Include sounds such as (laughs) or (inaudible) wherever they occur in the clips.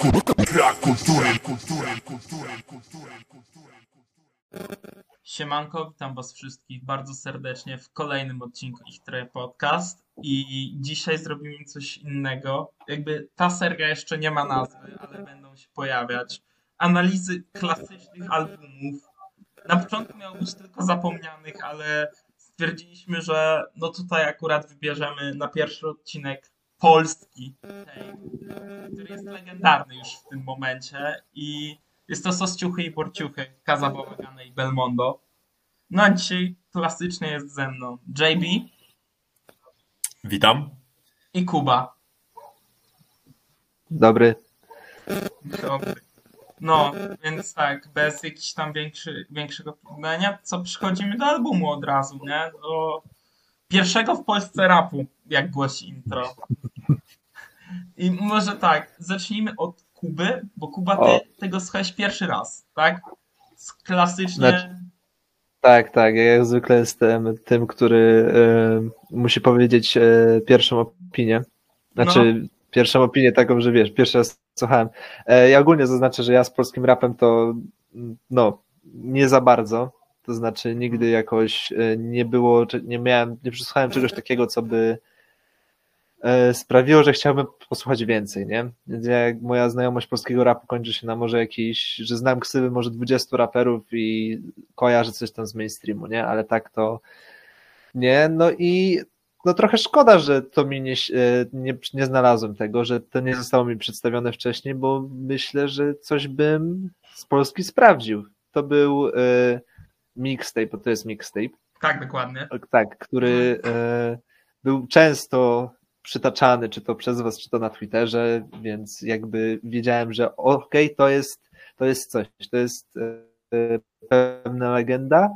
Brak kultury, kultury, kultury, kultury, kultury. Siemanko, witam was wszystkich bardzo serdecznie w kolejnym odcinku Ich Troje Podcast i dzisiaj zrobimy coś innego. Jakby ta seria jeszcze nie ma nazwy, ale będą się pojawiać analizy klasycznych albumów. Na początku miało być tylko zapomnianych, ale stwierdziliśmy, że no tutaj akurat wybierzemy na pierwszy odcinek polski tej, który jest legendarny już w tym momencie i jest to Sosciuchy i Borciuchy, Kaza Bałagana i Belmondo. No a dzisiaj klasycznie jest ze mną JB Witam. i Kuba. Dobry. Dobry. No, więc tak, bez jakichś tam większy, większego problemu, co przechodzimy do albumu od razu, nie? Do pierwszego w Polsce rapu, jak głosi intro. I może tak, zacznijmy od Kuby, bo Kuba, ty O. tego słuchałeś pierwszy raz, tak? Klasycznie... Znaczy- Tak, tak. Ja jak zwykle jestem tym, który e, musi powiedzieć e, pierwszą opinię. Znaczy, pierwszą opinię taką, że wiesz, pierwszy raz słuchałem. E, ja ogólnie zaznaczę, że ja z polskim rapem to no, nie za bardzo. To znaczy, nigdy jakoś e, nie było, nie miałem, nie przesłuchałem czegoś takiego, co by sprawiło, że chciałbym posłuchać więcej, nie? Więc jak moja znajomość polskiego rapu kończy się na może jakiś, że znam ksywy może 20 raperów i kojarzę coś tam z mainstreamu, nie? Ale tak to nie, no i no trochę szkoda, że to mi nie, e, nie, nie znalazłem tego, że to nie zostało mi przedstawione wcześniej, bo myślę, że coś bym z Polski sprawdził. To był e, mixtape, bo to jest mixtape, Tak, dokładnie. tak, który e, był często przytaczany, czy to przez was, czy to na Twitterze, więc jakby wiedziałem, że okej, to jest to jest coś, to jest e, pewna legenda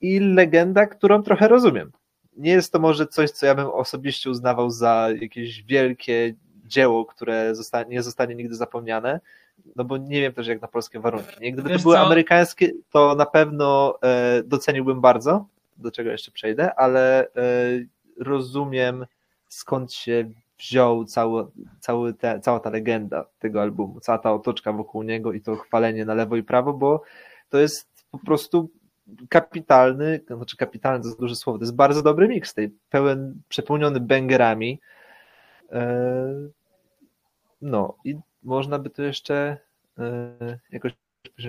i legenda, którą trochę rozumiem. Nie jest to może coś, co ja bym osobiście uznawał za jakieś wielkie dzieło, które zostanie, nie zostanie nigdy zapomniane, no bo nie wiem też jak na polskie warunki. Gdyby Wiesz to były co? amerykańskie, to na pewno e, doceniłbym bardzo, do czego jeszcze przejdę, ale e, rozumiem skąd się wziął cały, cały te, cała ta legenda tego albumu, cała ta otoczka wokół niego i to chwalenie na lewo i prawo, bo to jest po prostu kapitalny, znaczy kapitalny to jest duże słowo, to jest bardzo dobry mixtape, pełen, przepełniony bangerami. E, No i można by to jeszcze e, jakoś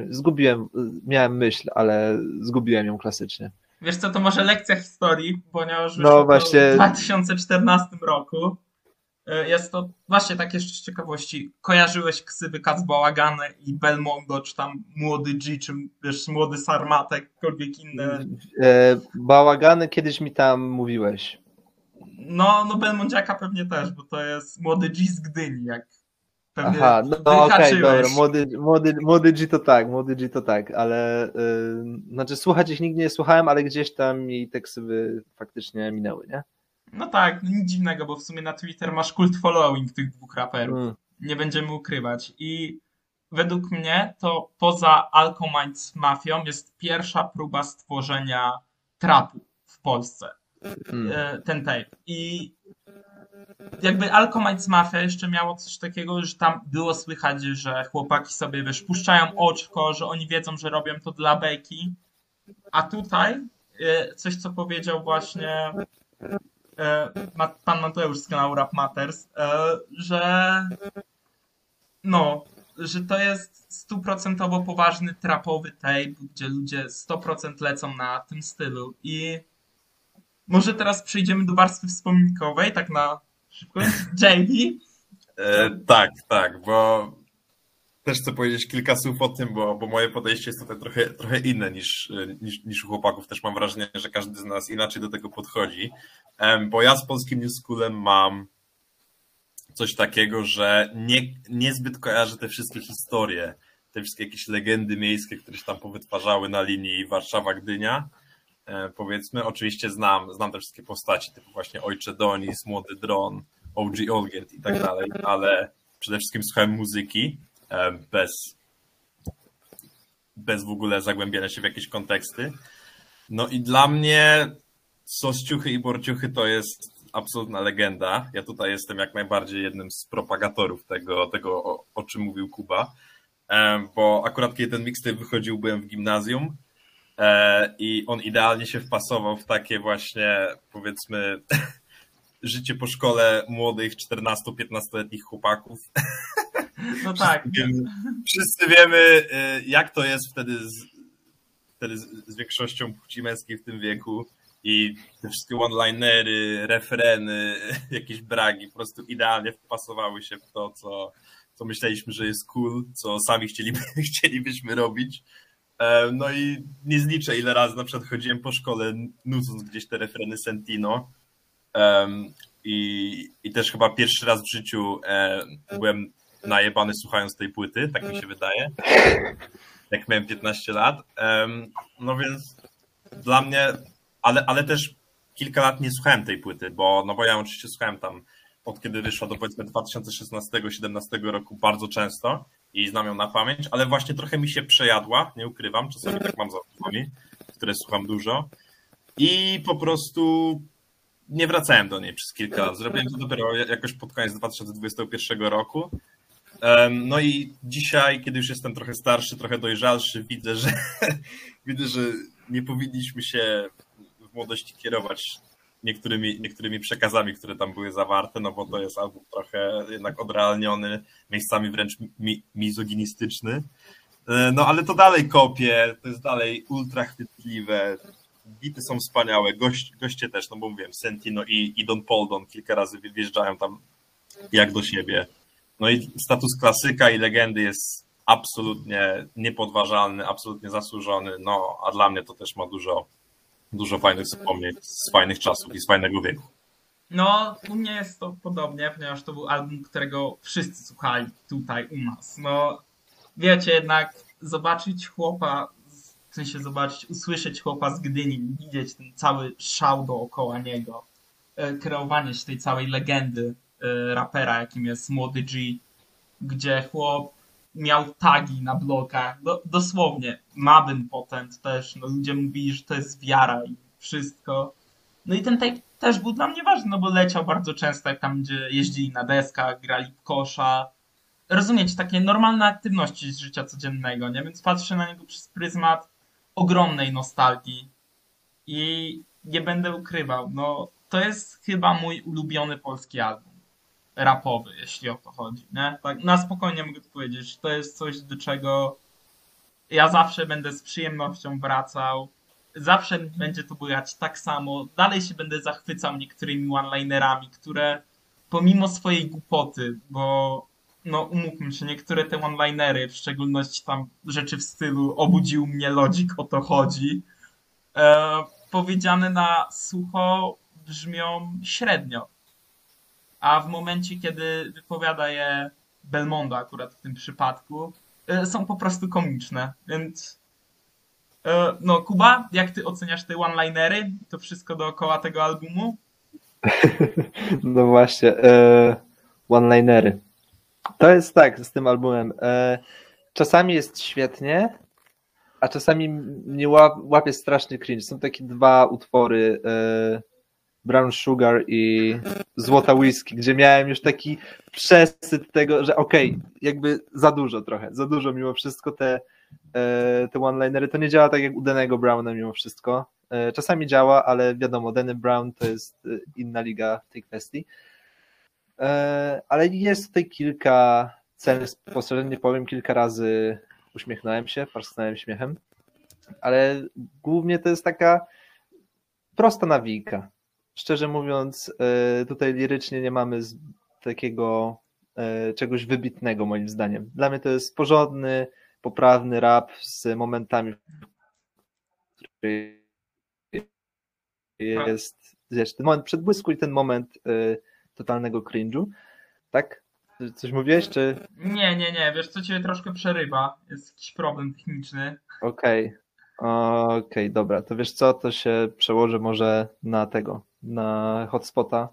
zgubiłem, miałem myśl, ale zgubiłem ją klasycznie. Wiesz co, to może lekcja historii, ponieważ No właśnie. w 2014 roku. Y, Jest to właśnie tak jeszcze z ciekawości. Kojarzyłeś ksywy Kac Bałagany i Belmondo, czy tam młody G, czy wiesz, młody Sarmatek, jakkolwiek inne. E, Bałagany kiedyś mi tam mówiłeś. No, no Belmondziaka pewnie też, bo to jest młody G z Gdyni, jak pewnie Aha, no, okej, wyhaczyłeś. dobra, młody, młody, młody G to tak, młody G to tak, ale y, znaczy słuchać ich nigdy nie słuchałem, ale gdzieś tam mi te ksywy faktycznie minęły, nie? No tak, no nic dziwnego, bo w sumie na Twitter masz kult following tych dwóch raperów. Mm. nie będziemy ukrywać. I według mnie to poza Alcominds Mafią jest pierwsza próba stworzenia trapu w Polsce. Mm. E, Ten tape. I jakby Alcominds Mafia jeszcze miało coś takiego, że tam było słychać, że chłopaki sobie wiesz, puszczają oczko, że oni wiedzą, że robią to dla beki. A tutaj e, coś, co powiedział właśnie e, pan Mateusz z kanału Rap Matters, e, że no, że to jest stuprocentowo poważny trapowy tape, gdzie ludzie 100% lecą na tym stylu i może teraz przejdziemy do warstwy wspominkowej, tak na szybko. JB, E, tak, tak, bo też chcę powiedzieć kilka słów o tym, bo, bo moje podejście jest tutaj trochę, trochę inne niż, e, niż, niż u chłopaków. Też mam wrażenie, że każdy z nas inaczej do tego podchodzi. Bo ja z polskim New Schoolem mam coś takiego, że nie, niezbyt kojarzę te wszystkie historie, te wszystkie jakieś legendy miejskie, które się tam powytwarzały na linii Warszawa-Gdynia. E, Powiedzmy, oczywiście znam, znam te wszystkie postaci, typu właśnie Ojcze Donis, Młody Dron, OG Olgierd i tak dalej, ale przede wszystkim słuchałem muzyki e, bez, bez w ogóle zagłębiania się w jakieś konteksty. No i dla mnie Sosciuchy i Borciuchy to jest absolutna legenda. Ja tutaj jestem jak najbardziej jednym z propagatorów tego, tego o, o czym mówił Kuba, e, bo akurat kiedy ten mixtape wychodził, byłem w gimnazjum i on idealnie się wpasował w takie właśnie, powiedzmy, (laughs) życie po szkole młodych 14-15-letnich chłopaków. (laughs) No tak. Wszyscy wiemy, wszyscy wiemy, y, jak to jest wtedy z, wtedy z większością płci męskiej w tym wieku i te wszystkie one-linery, refreny, (laughs) jakieś bragi po prostu idealnie wpasowały się w to, co, co myśleliśmy, że jest cool, co sami chcieliby, chcielibyśmy robić. E, No i nie zliczę, ile razy na przykład chodziłem po szkole, nudząc gdzieś te refreny Sentino. I, I też chyba pierwszy raz w życiu e, byłem najebany słuchając tej płyty, tak mi się wydaje. Jak miałem 15 lat. No więc dla mnie, ale, ale też kilka lat nie słuchałem tej płyty, bo, no bo ja oczywiście słuchałem tam od kiedy wyszła do powiedzmy 2016-17 roku bardzo często i znam ją na pamięć, ale właśnie trochę mi się przejadła, nie ukrywam, czasami tak mam za albumami, które słucham dużo i po prostu nie wracałem do niej przez kilka lat. Zrobiłem to dopiero jakoś pod koniec 2021 roku. No i dzisiaj, kiedy już jestem trochę starszy, trochę dojrzalszy, widzę, że (laughs) widzę, że nie powinniśmy się w młodości kierować niektórymi, niektórymi przekazami, które tam były zawarte, no bo to jest album trochę jednak odrealniony, miejscami wręcz mi, mizoginistyczny. E, No ale to dalej kopie, to jest dalej ultra chwytliwe, bity są wspaniałe, gość, goście też, no bo mówiłem, Sentino i, i Don Poldon kilka razy wjeżdżają tam jak do siebie. No i status klasyka i legendy jest absolutnie niepodważalny, absolutnie zasłużony, no a dla mnie to też ma dużo, dużo fajnych wspomnień z fajnych czasów i z fajnego wieku. No, u mnie jest to podobnie, ponieważ to był album, którego wszyscy słuchali tutaj u nas. No, wiecie, jednak zobaczyć chłopa, w sensie zobaczyć, usłyszeć chłopa z Gdyni, widzieć ten cały szał dookoła niego, e, kreowanie się tej całej legendy e, rapera, jakim jest Młody G, gdzie chłop miał tagi na blokach, do, dosłownie, Mabyn Potent też, no ludzie mówili, że to jest wiara i wszystko. No i ten tape też był dla mnie ważny, no bo leciał bardzo często, jak tam gdzie jeździli na deskach, grali w kosza. Rozumiecie, takie normalne aktywności z życia codziennego, nie? Więc patrzę na niego przez pryzmat ogromnej nostalgii i nie będę ukrywał, no to jest chyba mój ulubiony polski album rapowy, jeśli o to chodzi, nie? Tak na spokojnie mogę to powiedzieć, to jest coś, do czego ja zawsze będę z przyjemnością wracał, zawsze będzie to bujać tak samo. Dalej się będę zachwycał niektórymi one-linerami, które pomimo swojej głupoty, bo no umówmy się, niektóre te one-linery, w szczególności tam rzeczy w stylu obudził mnie lodzik, o to chodzi, e, powiedziane na sucho brzmią średnio. A w momencie, kiedy wypowiada je Belmondo akurat w tym przypadku, e, są po prostu komiczne, więc E, No, Kuba, jak ty oceniasz te one-linery? To wszystko dookoła tego albumu? (laughs) No właśnie, e, one-linery. To jest tak z tym albumem. Czasami jest świetnie, a czasami mnie łap, łapie straszny cringe. Są takie dwa utwory Brown Sugar i Złota Whisky, gdzie miałem już taki przesyt tego, że okej, jakby za dużo trochę, za dużo mimo wszystko te, e, te one-linery. To nie działa tak jak u Danego Browna mimo wszystko. E, Czasami działa, ale wiadomo, Danny Brown to jest e, inna liga w tej kwestii. Ale jest tutaj kilka celnych spostrzeżeń, powiem, kilka razy uśmiechnąłem się, parsknąłem śmiechem, ale głównie to jest taka prosta nawijka. Szczerze mówiąc, e, tutaj lirycznie nie mamy takiego e, czegoś wybitnego moim zdaniem. Dla mnie to jest porządny, poprawny rap z momentami, w których jest wiesz, ten moment przedbłysku i ten moment y, totalnego cringe'u. Tak? Coś mówiłeś, czy Nie, nie, nie, wiesz co cię troszkę przerywa. Jest jakiś problem techniczny. okej. Okej, dobra, to wiesz co, to się przełoży może na tego, na hotspota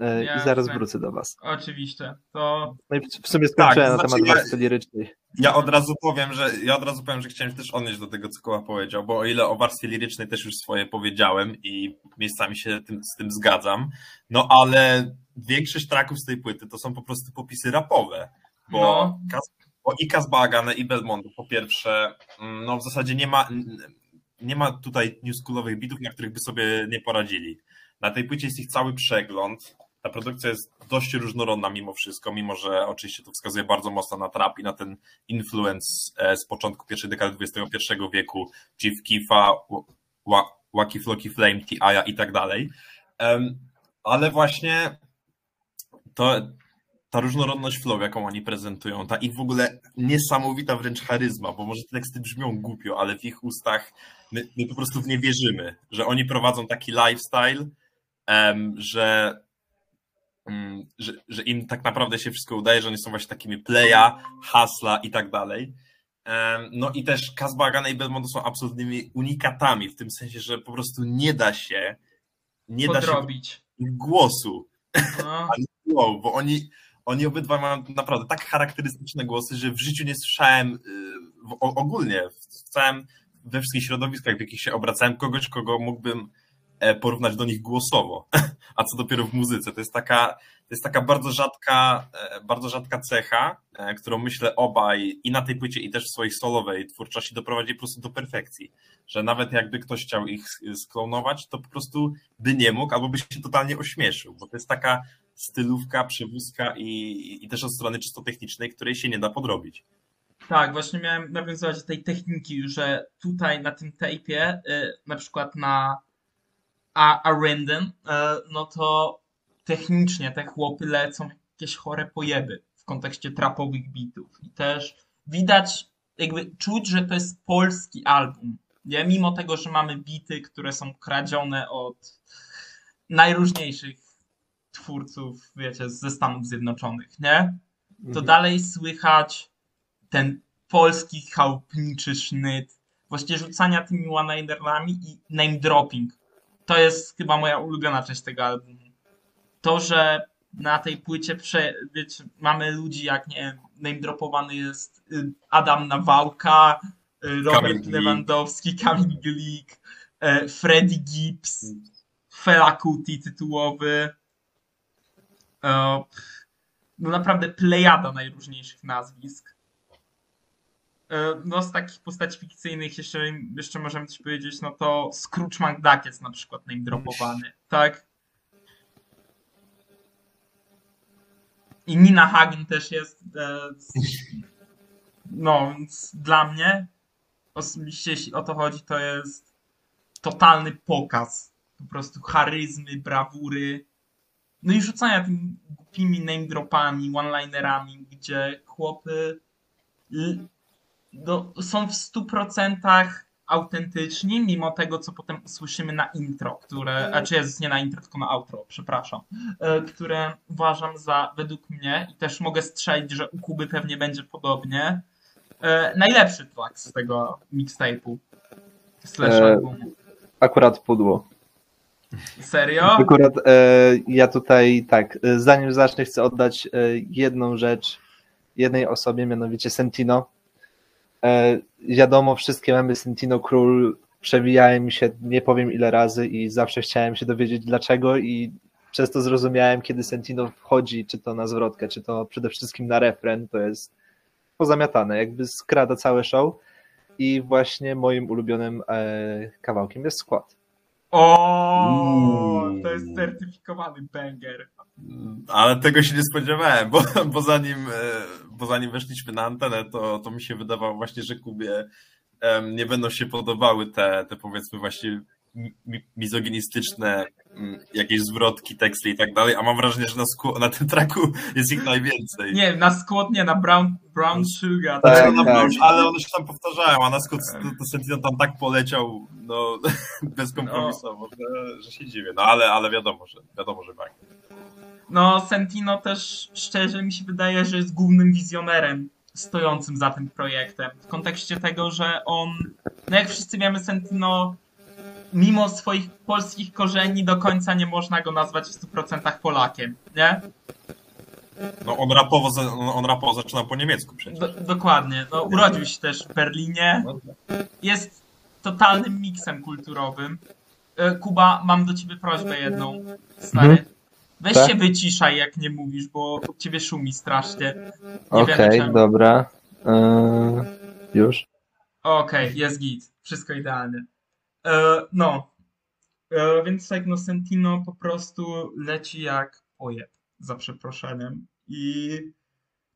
y, i Jasne. zaraz wrócę do was. Oczywiście. To No i w- sumie skończyłem to na znaczy temat warstwy lirycznej. Ja od razu powiem, że ja od razu powiem, że chciałem się też odnieść do tego, co Koła powiedział, bo o ile o warstwie lirycznej też już swoje powiedziałem i miejscami się tym, z tym zgadzam, no ale większość traków z tej płyty to są po prostu popisy rapowe. Bo, No. Bo i Kazbagane i Belmondo po pierwsze, mm, no w zasadzie nie ma, nie ma tutaj newschoolowych bitów, na których by sobie nie poradzili. Na tej płycie jest ich cały przegląd. Ta produkcja jest dość różnorodna mimo wszystko, mimo że oczywiście to wskazuje bardzo mocno na trap i na ten influence e, z początku pierwszej dekady XXI wieku, Chief Wa- Wacky Flocky Flame, T.I.A. i tak dalej. Ale właśnie to, ta różnorodność flow, jaką oni prezentują, ta ich w ogóle niesamowita wręcz charyzma, bo może te teksty brzmią głupio, ale w ich ustach my, my po prostu w nie wierzymy, że oni prowadzą taki lifestyle, em, że, mm, że, że im tak naprawdę się wszystko udaje, że oni są właśnie takimi playa, hasla i tak dalej. Em, No i też Kazbagana i Belmondo są absolutnymi unikatami, w tym sensie, że po prostu nie da się nie da się Podrobić. głosu No. (laughs) wow, bo oni, oni obydwa mają naprawdę tak charakterystyczne głosy, że w życiu nie słyszałem y, w, ogólnie w całym, we wszystkich środowiskach, w jakich się obracałem, kogoś, kogo mógłbym e, porównać do nich głosowo, (laughs) a co dopiero w muzyce. To jest taka, to jest taka bardzo rzadka, e, bardzo rzadka cecha, e, którą myślę obaj i na tej płycie, i też w swojej solowej twórczości doprowadzi po prostu do perfekcji. Że nawet jakby ktoś chciał ich sklonować, to po prostu by nie mógł, albo by się totalnie ośmieszył, bo to jest taka stylówka, przewózka i, i też od strony czysto technicznej, której się nie da podrobić. Tak, właśnie miałem nawiązywać do tej techniki, że tutaj na tym tape'ie, y, na przykład na A- Arendon, y, no to technicznie te chłopy lecą jakieś chore pojeby w kontekście trapowych bitów. I też widać, jakby czuć, że to jest polski album. Nie? Mimo tego, że mamy bity, które są kradzione od najróżniejszych twórców, wiecie, ze Stanów Zjednoczonych, nie? To dalej słychać ten polski chałupniczy sznyt, właśnie rzucania tymi one-linerami i name dropping. To jest chyba moja ulubiona część tego albumu. To, że na tej płycie prze, wiecie, mamy ludzi jak, nie wiem, name dropowany jest y, Adam Nawałka, y, Robert Kamil. Lewandowski, Kamil Glik, e, Freddie Gibbs, Fela Kuti tytułowy. E, No naprawdę plejada najróżniejszych nazwisk. E, No z takich postaci fikcyjnych jeszcze, jeszcze możemy coś powiedzieć, no to Scrooge McDuck jest na przykład name tak? I Nina Hagen też jest. e, No, więc dla mnie osobiście, jeśli o to chodzi, to jest totalny pokaz po prostu charyzmy, brawury, no i rzucania tymi głupimi name dropami, one-linerami, gdzie chłopy l- no, są w 100% autentyczni, mimo tego, co potem usłyszymy na intro, które, a czy jest nie na intro, tylko na outro, przepraszam, e, które uważam za, według mnie, i też mogę strzelić, że u Kuby pewnie będzie podobnie, e, najlepszy track z tego mixtape'u. Slash E, albumu. Akurat pudło. Serio? Akurat e, ja tutaj tak, e, zanim zacznę, chcę oddać e, jedną rzecz jednej osobie, mianowicie Sentino. E, wiadomo, wszystkie mamy Sentino Król przewijałem mi się nie powiem ile razy i zawsze chciałem się dowiedzieć dlaczego i przez to zrozumiałem, kiedy Sentino wchodzi, czy to na zwrotkę, czy to przede wszystkim na refren, to jest pozamiatane, jakby skrada całe show i właśnie moim ulubionym e, kawałkiem jest skład. O, to jest certyfikowany banger. Ale tego się nie spodziewałem, bo, bo, zanim, e, bo zanim weszliśmy na antenę, to, to mi się wydawało właśnie, że Kubie nie będą się podobały te, te powiedzmy właśnie mizoginistyczne mm, jakieś zwrotki, teksty i tak dalej, a mam wrażenie, że na, sku- na tym traku jest ich najwięcej. Nie, na skład nie, na Brown, brown Sugar. Tak, Znaczy, no, tak. Ale one się tam powtarzają, a na skut to, to Sentino tam tak poleciał no, (laughs) bezkompromisowo, że, że się dziwię. No ale, ale wiadomo, że wiadomo, że tak. No, Sentino też szczerze mi się wydaje, że jest głównym wizjonerem stojącym za tym projektem. W kontekście tego, że on, no jak wszyscy wiemy, Sentino mimo swoich polskich korzeni do końca nie można go nazwać w 100% Polakiem, nie? No on rapowo, za- on, rapowo zaczynał po niemiecku przecież. Do, dokładnie. No, urodził się też w Berlinie. Jest totalnym miksem kulturowym. E, Kuba, mam do ciebie prośbę jedną, stary. Mhm. Weź Tak? się wyciszaj, jak nie mówisz, bo u ciebie szumi strasznie. Nie Okej, czemu. dobra. Eee, już? Okej, jest git. Wszystko idealnie. E, no. E, więc no Sentino po prostu leci jak pojeb, za przeproszeniem. I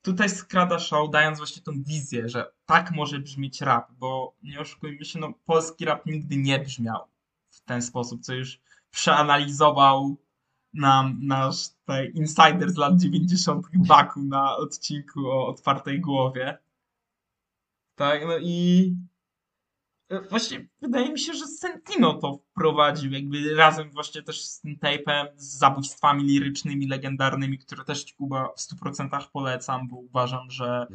tutaj skrada show, dając właśnie tą wizję, że tak może brzmieć rap, bo nie oszukujmy się, no polski rap nigdy nie brzmiał w ten sposób, co już przeanalizował nam nasz tutaj insider z lat 90. Baku na odcinku o otwartej głowie. Tak, no i właśnie wydaje mi się, że Sentino to wprowadził, jakby razem właśnie też z tym tape'em, z zabójstwami lirycznymi, legendarnymi, które też ci Kuba w 100% polecam, bo uważam, że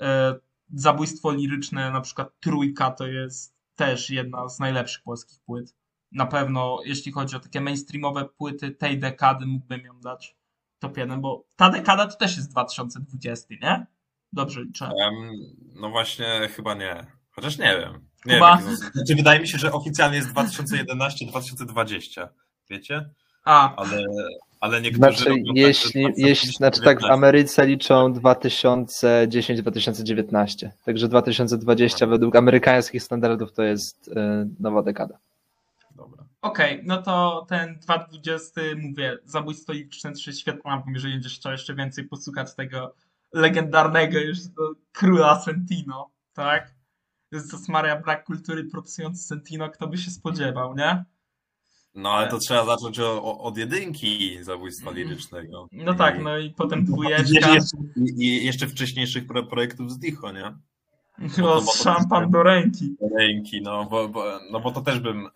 e, zabójstwo liryczne, na przykład Trójka, to jest też jedna z najlepszych polskich płyt. Na pewno, jeśli chodzi o takie mainstreamowe płyty tej dekady, mógłbym ją dać top 1, bo ta dekada to też jest 2020, nie? Dobrze liczę. Em, no właśnie, chyba nie. Chociaż nie wiem. Nie Kuba? wiem. są- Znaczy, wydaje mi się, że oficjalnie jest 2011-2020. Wiecie? A, Ale, ale niektórzy. Znaczy, robią tak, jeśli, że jeśli, znaczy tak, w 2019. Ameryce liczą 2010-2019. Także 2020 według amerykańskich standardów to jest e, nowa dekada. Dobra. Okej, no to ten 220, mówię, zabójstwo liczne 3 świetny album, jeżeli będziesz chciał jeszcze więcej posłuchać tego legendarnego już do króla Sentino, tak? Jezus Maria, brak kultury propsujący Sentino, kto by się spodziewał, nie? No ale to trzeba zacząć o, od jedynki zabójstwa lirycznego. No tak, no i potem dwójeczka, jeszcze, i jeszcze wcześniejszych pro, projektów z Dicho, nie? no, szampan do ręki. Ręki, no bo, bo, no bo to też bym e,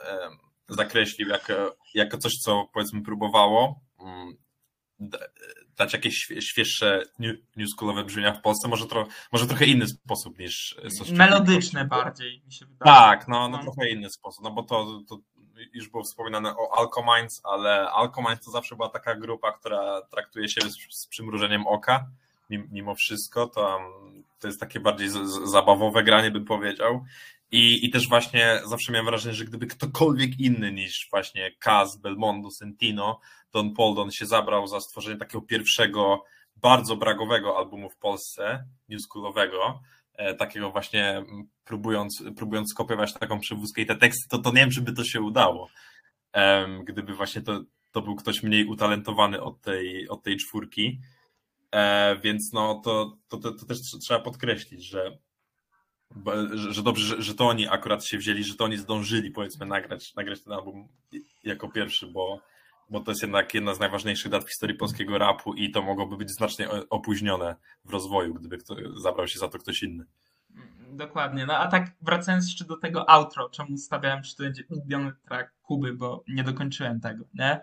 zakreślił jako, jako coś, co powiedzmy próbowało mm, dać jakieś świe- świeższe new, newschoolowe brzmienia w Polsce, może, tro, może trochę inny sposób niż Sos Melodyczne bardziej, mi się wydaje. Tak, no, no No. trochę inny sposób, no bo to, to już było wspominane o Alcominds, ale Alcominds to zawsze była taka grupa, która traktuje się z, z przymrużeniem oka, mim- mimo wszystko, to, to jest takie bardziej z, z, zabawowe granie, bym powiedział. I, I też właśnie zawsze miałem wrażenie, że gdyby ktokolwiek inny niż właśnie Kaz, Belmondo, Sentino, Don Poldon się zabrał za stworzenie takiego pierwszego, bardzo bragowego albumu w Polsce, newschoolowego, e, takiego właśnie m, próbując, próbując skopiować taką przywózkę i te teksty, to, to nie wiem, czy by to się udało. Gdyby właśnie to, to był ktoś mniej utalentowany od tej, od tej czwórki. E, Więc no to, to, to, to też trzeba podkreślić, że, że, dobrze, że, że to oni akurat się wzięli, że to oni zdążyli powiedzmy nagrać, nagrać ten album jako pierwszy, bo, bo to jest jednak jedna z najważniejszych dat w historii polskiego rapu i to mogłoby być znacznie opóźnione w rozwoju, gdyby kto, zabrał się za to ktoś inny. Dokładnie. No a tak wracając jeszcze do tego outro, czemu stawiałem, że to będzie ulubiony track Kuby, bo nie dokończyłem tego, nie?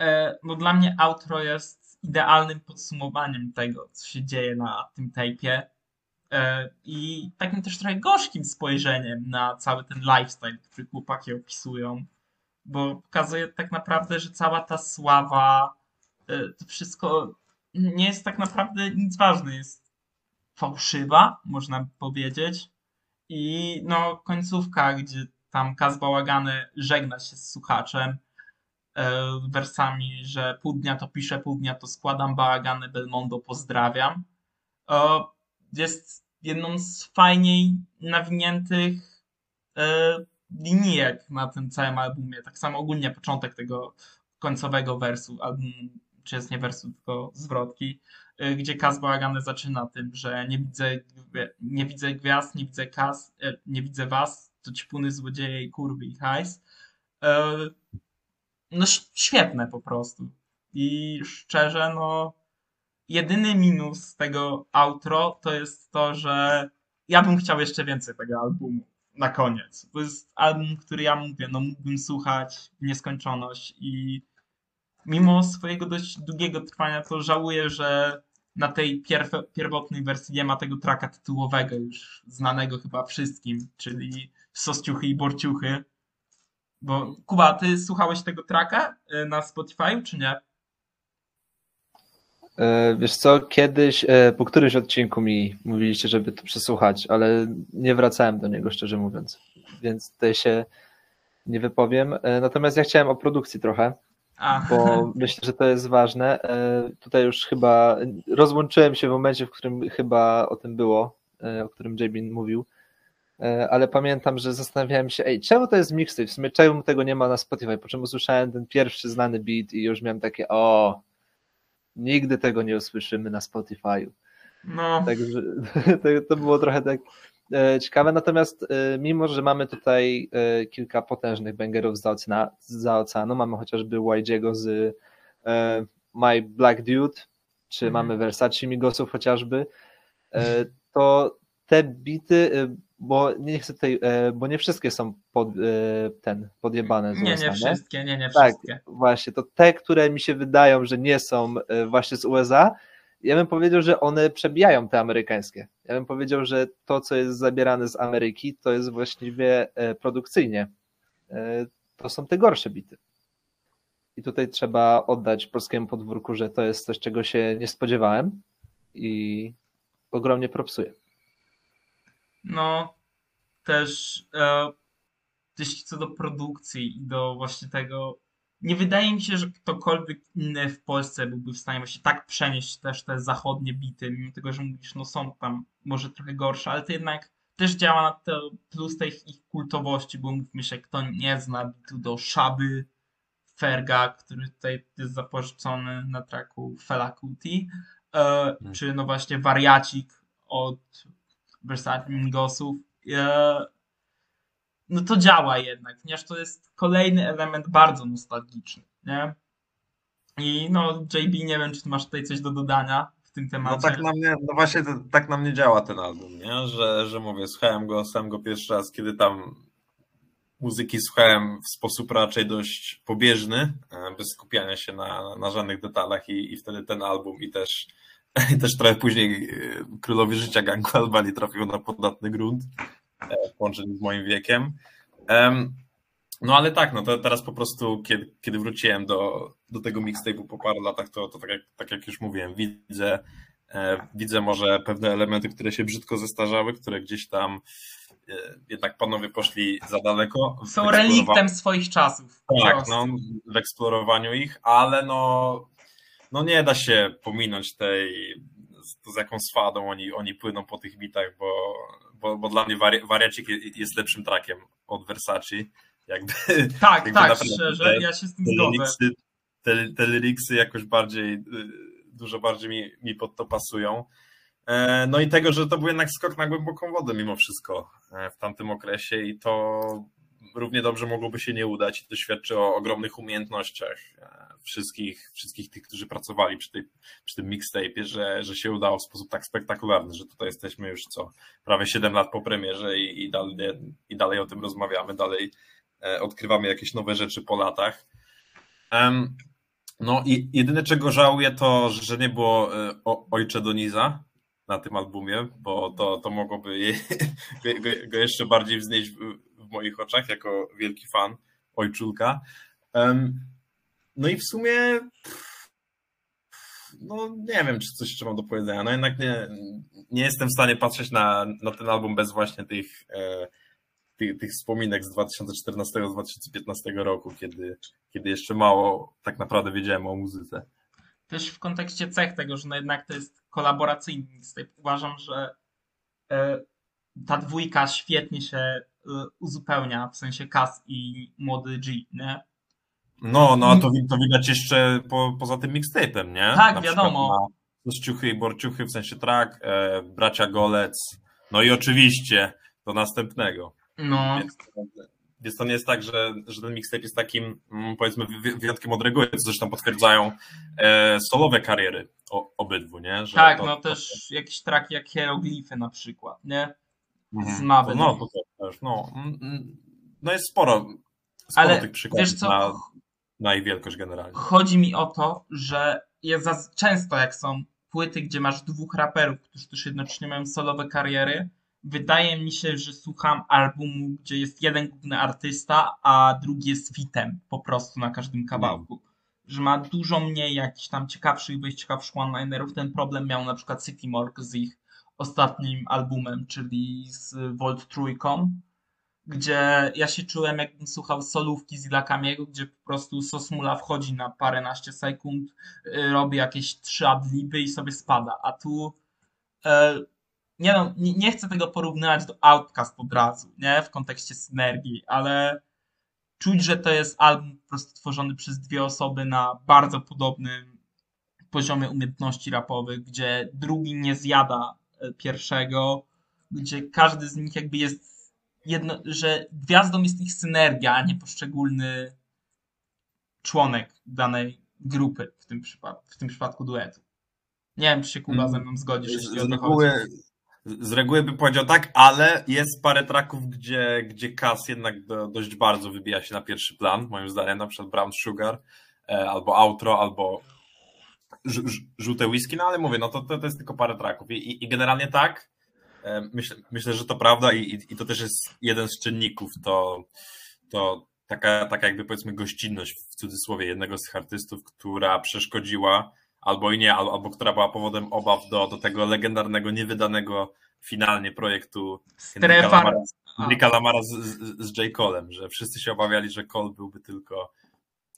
E, no dla mnie outro jest idealnym podsumowaniem tego, co się dzieje na tym tape'ie i takim też trochę gorzkim spojrzeniem na cały ten lifestyle, który chłopaki opisują, bo pokazuje tak naprawdę, że cała ta sława, e, to wszystko nie jest tak naprawdę nic ważne, jest fałszywa, można powiedzieć. I no, końcówka, gdzie tam Kaz Bałagany żegna się z słuchaczem e, wersami, że pół dnia to piszę, pół dnia to składam, bałagany Belmondo pozdrawiam. E, jest jedną z fajniej nawiniętych e, linijek na tym całym albumie. Tak samo ogólnie początek tego końcowego wersu albumu, czy jest nie wersu, tylko zwrotki, y, gdzie Kaz Bałagany zaczyna tym, że nie widzę, nie widzę gwiazd, nie widzę kas, e, nie widzę was, to ćpuny, złodzieje i kurwy i hajs. No świetne po prostu. I szczerze, no jedyny minus tego outro to jest to, że ja bym chciał jeszcze więcej tego albumu na koniec. To jest album, który ja mówię, no mógłbym słuchać w nieskończoność i mimo swojego dość długiego trwania, to żałuję, że na tej pierw- pierwotnej wersji nie ma tego traka tytułowego, już znanego chyba wszystkim, czyli Sosciuchy i Borciuchy. Bo Kuba, ty słuchałeś tego traka y, na Spotify, czy nie? E, Wiesz co, kiedyś, e, po którymś odcinku mi mówiliście, żeby to przesłuchać, ale nie wracałem do niego, szczerze mówiąc, więc tutaj się nie wypowiem. E, Natomiast ja chciałem o produkcji trochę. A, bo (laughs) myślę, że to jest ważne. Tutaj już chyba rozłączyłem się w momencie, w którym chyba o tym było, o którym Jabin mówił, ale pamiętam, że zastanawiałem się, ej, czemu to jest mixtape? W sumie czemu tego nie ma na Spotify? Po czym usłyszałem ten pierwszy znany beat i już miałem takie, o, nigdy tego nie usłyszymy na Spotify'u. no, Także (laughs) to, było trochę tak e, ciekawe. Natomiast e, mimo, że mamy tutaj e, kilka potężnych bangerów za, oceana, za oceanu, mamy chociażby YG'ego z My Black Dude, czy Mhm. mamy Versace Migosów chociażby, to te bity, bo nie chcę tutaj, e, bo nie wszystkie są pod, e, ten, podjebane z nie, USA, nie wszystkie, nie, nie Tak. wszystkie. Właśnie, to te, które mi się wydają, że nie są e, właśnie z USA, ja bym powiedział, że one przebijają te amerykańskie. Ja bym powiedział, że to, co jest zabierane z Ameryki, to jest właściwie produkcyjnie. To są te gorsze bity. I tutaj trzeba oddać polskiemu podwórku, że to jest coś, czego się nie spodziewałem i ogromnie propsuje. No, też e, jeśli co do produkcji i do właśnie tego, nie wydaje mi się, że ktokolwiek inny w Polsce byłby w stanie właśnie tak przenieść też te zachodnie bity, mimo tego, że mówisz, no są tam może trochę gorsze, ale to jednak też działa na to plus tej ich kultowości, bo mówmy się, kto nie zna bitu do Szaby, Ferga, który tutaj jest zapożyczony na traku Fela Kuti, e, czy no właśnie Wariacik od Versace Mingosów, e, no to działa jednak, ponieważ to jest kolejny element bardzo nostalgiczny, nie? I no, JB, nie wiem, czy masz tutaj coś do dodania w tym No temacie. tak na mnie, no właśnie tak na mnie działa ten album, nie? Że, że mówię, słuchałem go, sam go pierwszy raz, kiedy tam muzyki słuchałem w sposób raczej dość pobieżny, e, bez skupiania się na, na żadnych detalach i, i wtedy ten album i też, (laughs) też trochę później e, Królowie Życia Gangu Albanii trafił na podatny grunt e, w połączeniu z moim wiekiem. Em, No ale tak, no to teraz po prostu, kiedy, kiedy wróciłem do, do tego mixtape'u po paru latach, to, to tak, jak, tak jak już mówiłem, widzę, e, widzę może pewne elementy, które się brzydko zestarzały, które gdzieś tam e, jednak panowie poszli za daleko. Są reliktem swoich czasów. Tak, no, w eksplorowaniu ich, ale no, no nie da się pominąć tej, z, z jaką swadą oni, oni płyną po tych bitach, bo, bo, bo dla mnie wari, wariacik je- jest lepszym trakiem od Versace. Jakby, Tak, jakby tak, szczerze, te- ja się z tym zgodzę. te, te lyricsy jakoś bardziej, y, dużo bardziej mi, mi pod to pasują. E, No i tego, że to był jednak skok na głęboką wodę mimo wszystko e, w tamtym okresie i to równie dobrze mogłoby się nie udać i to świadczy o ogromnych umiejętnościach e, wszystkich, wszystkich tych, którzy pracowali przy, tej, przy tym mixtape'ie, że, że się udało w sposób tak spektakularny, że tutaj jesteśmy już co, prawie 7 lat po premierze i, i, dalej, i dalej o tym rozmawiamy, dalej e, odkrywamy jakieś nowe rzeczy po latach. Em, no i jedyne czego żałuję to, że nie było e, o, Ojcze Doniza na tym albumie, bo to, to mogłoby je, (laughs) go, go jeszcze bardziej wznieść w, w moich oczach jako wielki fan Ojczulka. Em, no i w sumie no nie wiem, czy coś jeszcze mam do powiedzenia. No jednak nie, nie jestem w stanie patrzeć na, na ten album bez właśnie tych, e, tych, tych wspominek z 2014-2015 roku, kiedy, kiedy jeszcze mało tak naprawdę wiedziałem o muzyce. Też w kontekście cech tego, że no jednak to jest kolaboracyjny mixtape, uważam, że e, ta dwójka świetnie się e, uzupełnia, w sensie Kas i Młody G, nie? No, no a to, wi- to widać jeszcze po, poza tym mixtape'em, nie? Tak, Na wiadomo. Na Ciuchy i Borciuchy, w sensie track, e, Bracia Golec, no i oczywiście do następnego. No, Więc, więc to nie jest tak, że, że ten mixtape jest takim, mm, powiedzmy, wy- wyjątkiem od reguły, co zresztą potwierdzają e, solowe kariery o, obydwu, nie? Że tak, to, no to- też jakieś traki jak Hieroglify na przykład, nie? Mhm. z Mabel. To, no, to też, no, mm, mm, no jest sporo, sporo Ale tych przykładów wiesz co, na, na ich wielkość generalnie. chodzi mi o to, że jest za często jak są płyty, gdzie masz dwóch raperów, którzy też jednocześnie mają solowe kariery, wydaje mi się, że słucham albumu, gdzie jest jeden główny artysta, a drugi jest fitem po prostu na każdym kawałku. Że ma dużo mniej jakichś tam ciekawszych wyjść, ciekawszych one-linerów. Ten problem miał na przykład City Morgue z ich ostatnim albumem, czyli z Volt Trójką. Gdzie ja się czułem, jakbym słuchał solówki z Ilakamiego, gdzie po prostu Sosmula wchodzi na paręnaście sekund, y, robi jakieś trzy adliby i sobie spada. A tu e, nie, no, nie, nie chcę tego porównywać do Outcast od razu, nie? W kontekście synergii, ale czuć, że to jest album po prostu tworzony przez dwie osoby na bardzo podobnym poziomie umiejętności rapowych, gdzie drugi nie zjada e, pierwszego, gdzie każdy z nich jakby jest jedno, że gwiazdą jest ich synergia, a nie poszczególny członek danej grupy w tym, przypadku, w tym przypadku duetu. Nie wiem, czy się Kuba ze mną zgodzisz, jeśli Z reguły, z reguły bym powiedział tak, ale jest parę traków, gdzie, gdzie Kas jednak do, dość bardzo wybija się na pierwszy plan, moim zdaniem, na przykład Brown Sugar, e, albo Outro, albo ż, ż, Żółte Whisky, no ale mówię, no to, to, to jest tylko parę traków. I, i, i generalnie tak, myślę, myślę, że to prawda i, i, to też jest jeden z czynników, to, to taka, taka jakby powiedzmy gościnność w cudzysłowie jednego z artystów, która przeszkodziła albo i nie, albo, albo która była powodem obaw do, do tego legendarnego, niewydanego finalnie projektu Strefa. Henryka Lamara z, z, z J. Colem, że wszyscy się obawiali, że Cole byłby tylko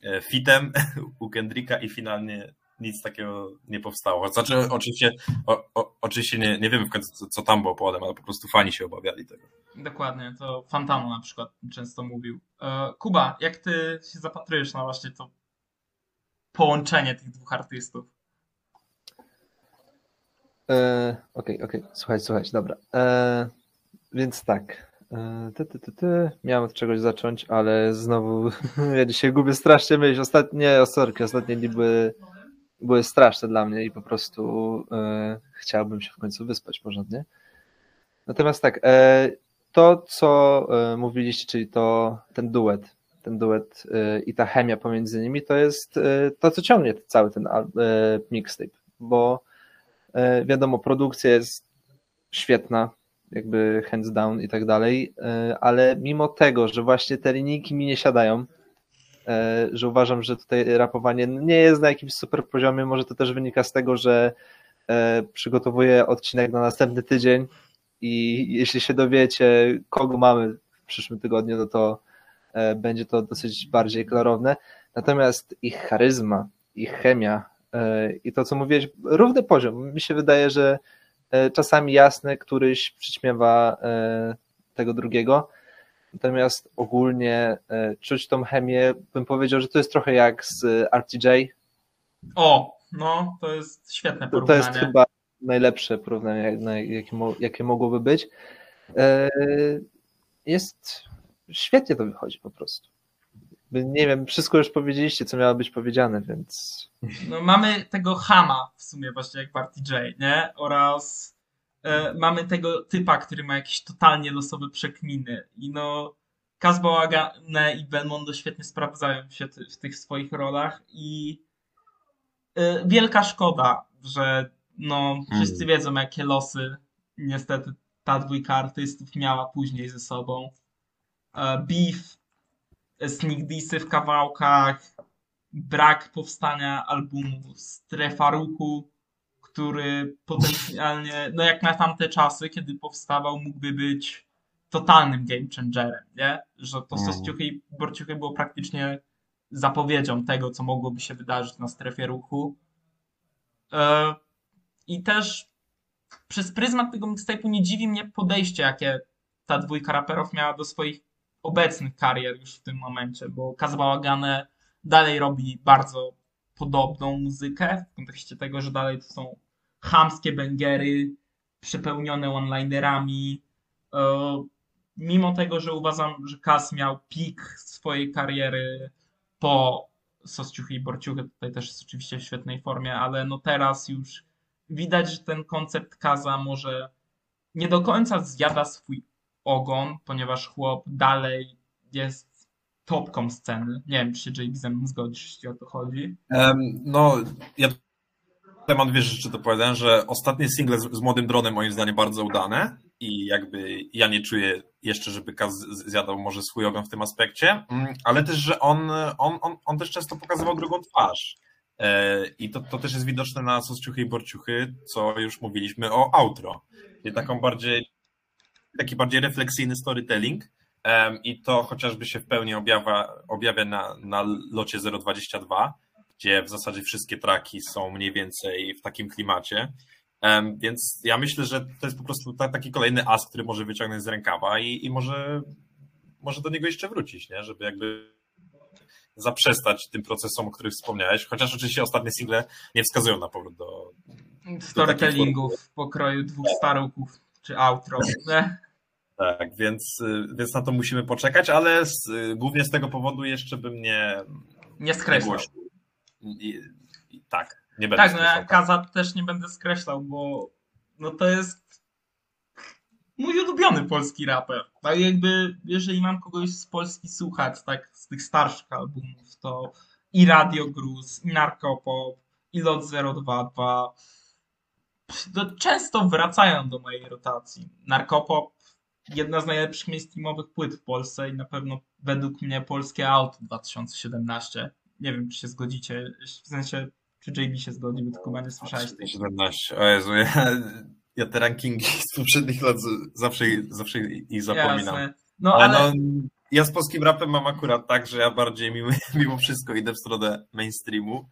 e, fitem (laughs) u Kendricka i finalnie nic takiego nie powstało. Znaczy, oczywiście, o, o, oczywiście nie, nie wiemy w końcu, co, co tam było powodem, ale po prostu fani się obawiali tego. Dokładnie, to Fantano na przykład często mówił. E, Kuba, jak ty się zapatrujesz na właśnie to połączenie tych dwóch artystów? E, Okej, okej, słuchaj, słuchaj, dobra. E, więc tak. E, ty, ty, ty, ty. Miałem od czegoś zacząć, ale znowu (laughs) ja dzisiaj gubię strasznie myśl. Ostatnie osorki, ostatnie dni były, straszne dla mnie i po prostu e, chciałbym się w końcu wyspać porządnie. Natomiast tak, e, to co e, mówiliście, czyli to ten duet, ten duet e, i ta chemia pomiędzy nimi, to jest e, to, co ciągnie cały ten e, mixtape, bo Wiadomo, produkcja jest świetna, jakby hands down i tak dalej, ale mimo tego, że właśnie te linijki mi nie siadają, że uważam, że tutaj rapowanie nie jest na jakimś super poziomie, może to też wynika z tego, że e, przygotowuję odcinek na następny tydzień i jeśli się dowiecie, kogo mamy w przyszłym tygodniu, no to e, będzie to dosyć bardziej klarowne. Natomiast ich charyzma, ich chemia, E, I to, co mówiłeś, równy poziom. Mi się wydaje, że e, czasami jasny, któryś przyćmiewa e, tego drugiego. Natomiast ogólnie czuć tą chemię, bym powiedział, że to jest trochę jak z RTJ. O, no, to jest świetne To porównanie. jest chyba najlepsze porównanie, na- jakie, jakie mogłoby być. Jest świetnie to wychodzi po prostu. Nie wiem, wszystko już powiedzieliście, co miało być powiedziane, więc No, mamy tego Hama w sumie właśnie jak w RTJ, nie? Oraz e, mamy tego typa, który ma jakieś totalnie losowe przekminy. I no, Kazbałagane i Belmondo świetnie sprawdzają się w tych swoich rolach i e, wielka szkoda, że no, wszyscy wiedzą jakie losy niestety ta dwójka artystów miała później ze sobą. E, beef, e, sneak dissy w kawałkach, brak powstania albumu, strefa ruchu, który potencjalnie, no jak na tamte czasy, kiedy powstawał, mógłby być totalnym game changerem, nie? Że to Mhm. Sosciuchy i Borciuchy było praktycznie zapowiedzią tego, co mogłoby się wydarzyć na strefie ruchu. E, I też przez pryzmat tego mixtape'u nie dziwi mnie podejście, jakie ta dwójka raperów miała do swoich obecnych karier już w tym momencie, bo Kazbałagane dalej robi bardzo podobną muzykę w kontekście tego, że dalej to są chamskie bęgery przepełnione one-linerami. E, Mimo tego, że uważam, że Kas miał pik swojej kariery po Sosciuchy i Borciuchy, tutaj też jest oczywiście w świetnej formie, ale no teraz już widać, że ten koncept Kaza może nie do końca zjada swój ogon, ponieważ chłop dalej jest topką sceny. Nie wiem, czy się JB ze mną zgodzisz, jeśli o to chodzi. Em, no, ja mam dwie rzeczy do powiedzenia, że ostatnie single z, z Młodym Dronem moim zdaniem bardzo udane i jakby ja nie czuję jeszcze, żeby Kaz zjadał może swój ogon w tym aspekcie, Mm, ale też, że on, on, on, on też często pokazywał drugą twarz. E, I to, to też jest widoczne na Sosciuchy i Borciuchy, co już mówiliśmy o outro. Czyli taką bardziej, taki bardziej refleksyjny storytelling. i to chociażby się w pełni objawia, objawia na, na locie 022, gdzie w zasadzie wszystkie traki są mniej więcej w takim klimacie. Więc ja myślę, że to jest po prostu ta, taki kolejny as, który może wyciągnąć z rękawa i, i może, może do niego jeszcze wrócić, nie? żeby jakby zaprzestać tym procesom, o których wspomniałeś, chociaż oczywiście ostatnie single nie wskazują na powrót do... Storytellingów w pokroju dwóch staruków, czy outro. (laughs) Tak, więc, więc na to musimy poczekać, ale z, y, głównie z tego powodu jeszcze bym nie... Nie nie skreślał. I, i, tak, nie będę Tak, no ja. Kaza też nie będę skreślał, bo no to jest mój ulubiony polski raper. Tak jakby, jeżeli mam kogoś z Polski słuchać, tak z tych starszych albumów, to i Radio Gruz, i Narkopop, i Lot 022, to często wracają do mojej rotacji. Narkopop, jedna z najlepszych mainstreamowych płyt w Polsce i na pewno według mnie polskie auto 2017. Nie wiem, czy się zgodzicie, w sensie, czy JB się zgodzi, bo ty chyba nie słyszałeś tej 17. O Jezu, ja, ja te rankingi (laughs) z poprzednich lat zawsze, zawsze ich zapominam. Jasne. No ale, ale, no, ja z polskim rapem mam akurat tak, że ja bardziej mimo, (laughs) mimo wszystko idę w stronę mainstreamu.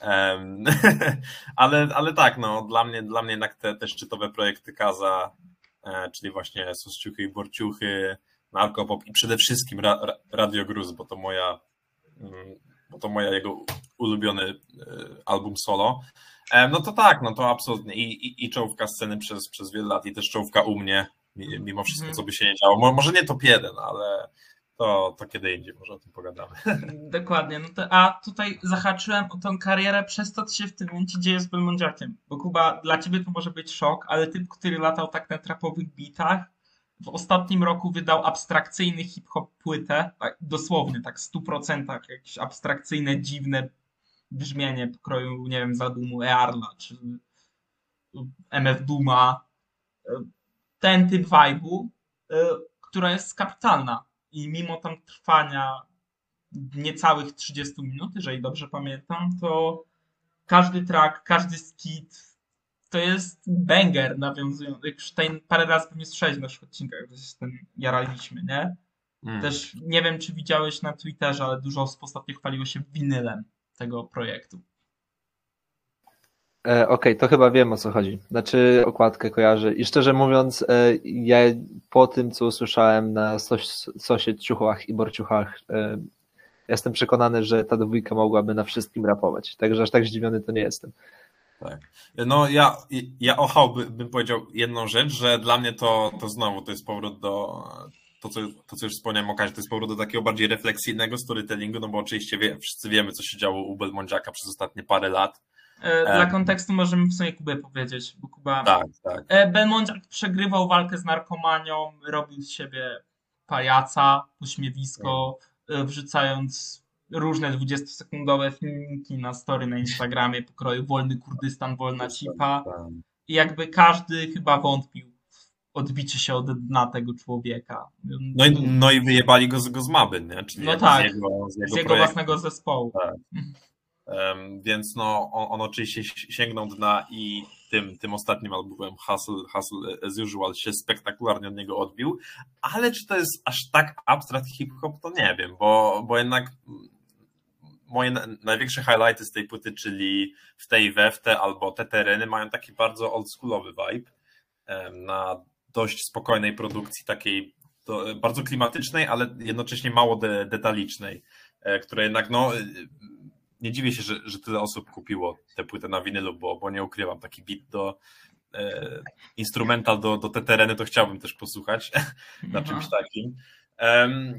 Em, (laughs) ale, ale tak, no, dla mnie, dla mnie jednak te, te szczytowe projekty Kaza, e, czyli właśnie Sosciuchy i Borciuchy, Narkopop i przede wszystkim ra, ra, Radio Gruz, bo to moja mm, bo to moja jego ulubiony e, album solo. E, No to tak, no to absolutnie i, i, i czołówka sceny przez, przez wiele lat i też czołówka u mnie, mi- mimo wszystko, Mhm. co by się nie działo. Mo- Może nie top jeden, ale to, to kiedy indziej może o tym pogadamy. (laughs) dokładnie. No to, a tutaj zahaczyłem o tą karierę przez to, co się w tym momencie dzieje z Belmondziakiem. Bo Kuba, dla ciebie to może być szok, ale typ, który latał tak na trapowych bitach, w ostatnim roku wydał abstrakcyjny hip-hop płytę, tak, dosłownie, tak w 100% jakieś abstrakcyjne, dziwne brzmienie pokroju, nie wiem, z albumu Earla, czy MF Duma. Ten typ vibe'u, y, która jest kapitalna. I mimo tam trwania niecałych 30 minut, jeżeli dobrze pamiętam, to każdy track, każdy skit to jest banger nawiązujący. Już tutaj parę razy pewnie słyszałeś w naszych odcinkach, że się z tym jaraliśmy, nie? Mm. Też nie wiem, czy widziałeś na Twitterze, ale dużo osób ostatnio chwaliło się winylem tego projektu. E, Okej, to chyba wiem o co chodzi. Znaczy okładkę kojarzę. I szczerze mówiąc, e, ja po tym, co usłyszałem na sos, sosie ciuchach i borciuchach, e, jestem przekonany, że ta dwójka mogłaby na wszystkim rapować. Także aż tak zdziwiony to nie jestem. No ja, ja ochał by, bym powiedział jedną rzecz, że dla mnie to, to znowu to jest powrót do to co, to, co już wspomniałem o Kazie, to jest powrót do takiego bardziej refleksyjnego storytellingu, no bo oczywiście wie, wszyscy wiemy, co się działo u Belmondziaka przez ostatnie parę lat. E, Dla Em. kontekstu możemy w sumie Kubę powiedzieć, bo Kuba Tak, tak. E, Belmondziak przegrywał walkę z narkomanią, robił z siebie pajaca, uśmiewisko, e, wrzucając różne 20-sekundowe filmiki na story na Instagramie pokroju Wolny Kurdystan, Wolna Cipa. tak. I jakby każdy chyba wątpił w odbicie się od dna tego człowieka. No i, no i wyjebali go z, go z Maby, nie? Czyli No tak. z jego, z jego, z jego własnego zespołu. Em, Więc no, on, on oczywiście si- sięgnął dna i tym, tym ostatnim albumem Hustle, Hustle as Usual się spektakularnie od niego odbił, ale czy to jest aż tak abstract hip-hop, to nie wiem, bo, bo jednak moje na- największe highlighty z tej płyty, czyli w tej i we w te albo te tereny mają taki bardzo oldschoolowy vibe na dość spokojnej produkcji, takiej to, bardzo klimatycznej, ale jednocześnie mało de, detalicznej, e, która jednak no nie dziwię się, że, że tyle osób kupiło tę płytę na winylu, bo, bo nie ukrywam, taki beat do e, instrumental do, do te tereny to chciałbym też posłuchać (laughs) na Aha. czymś takim.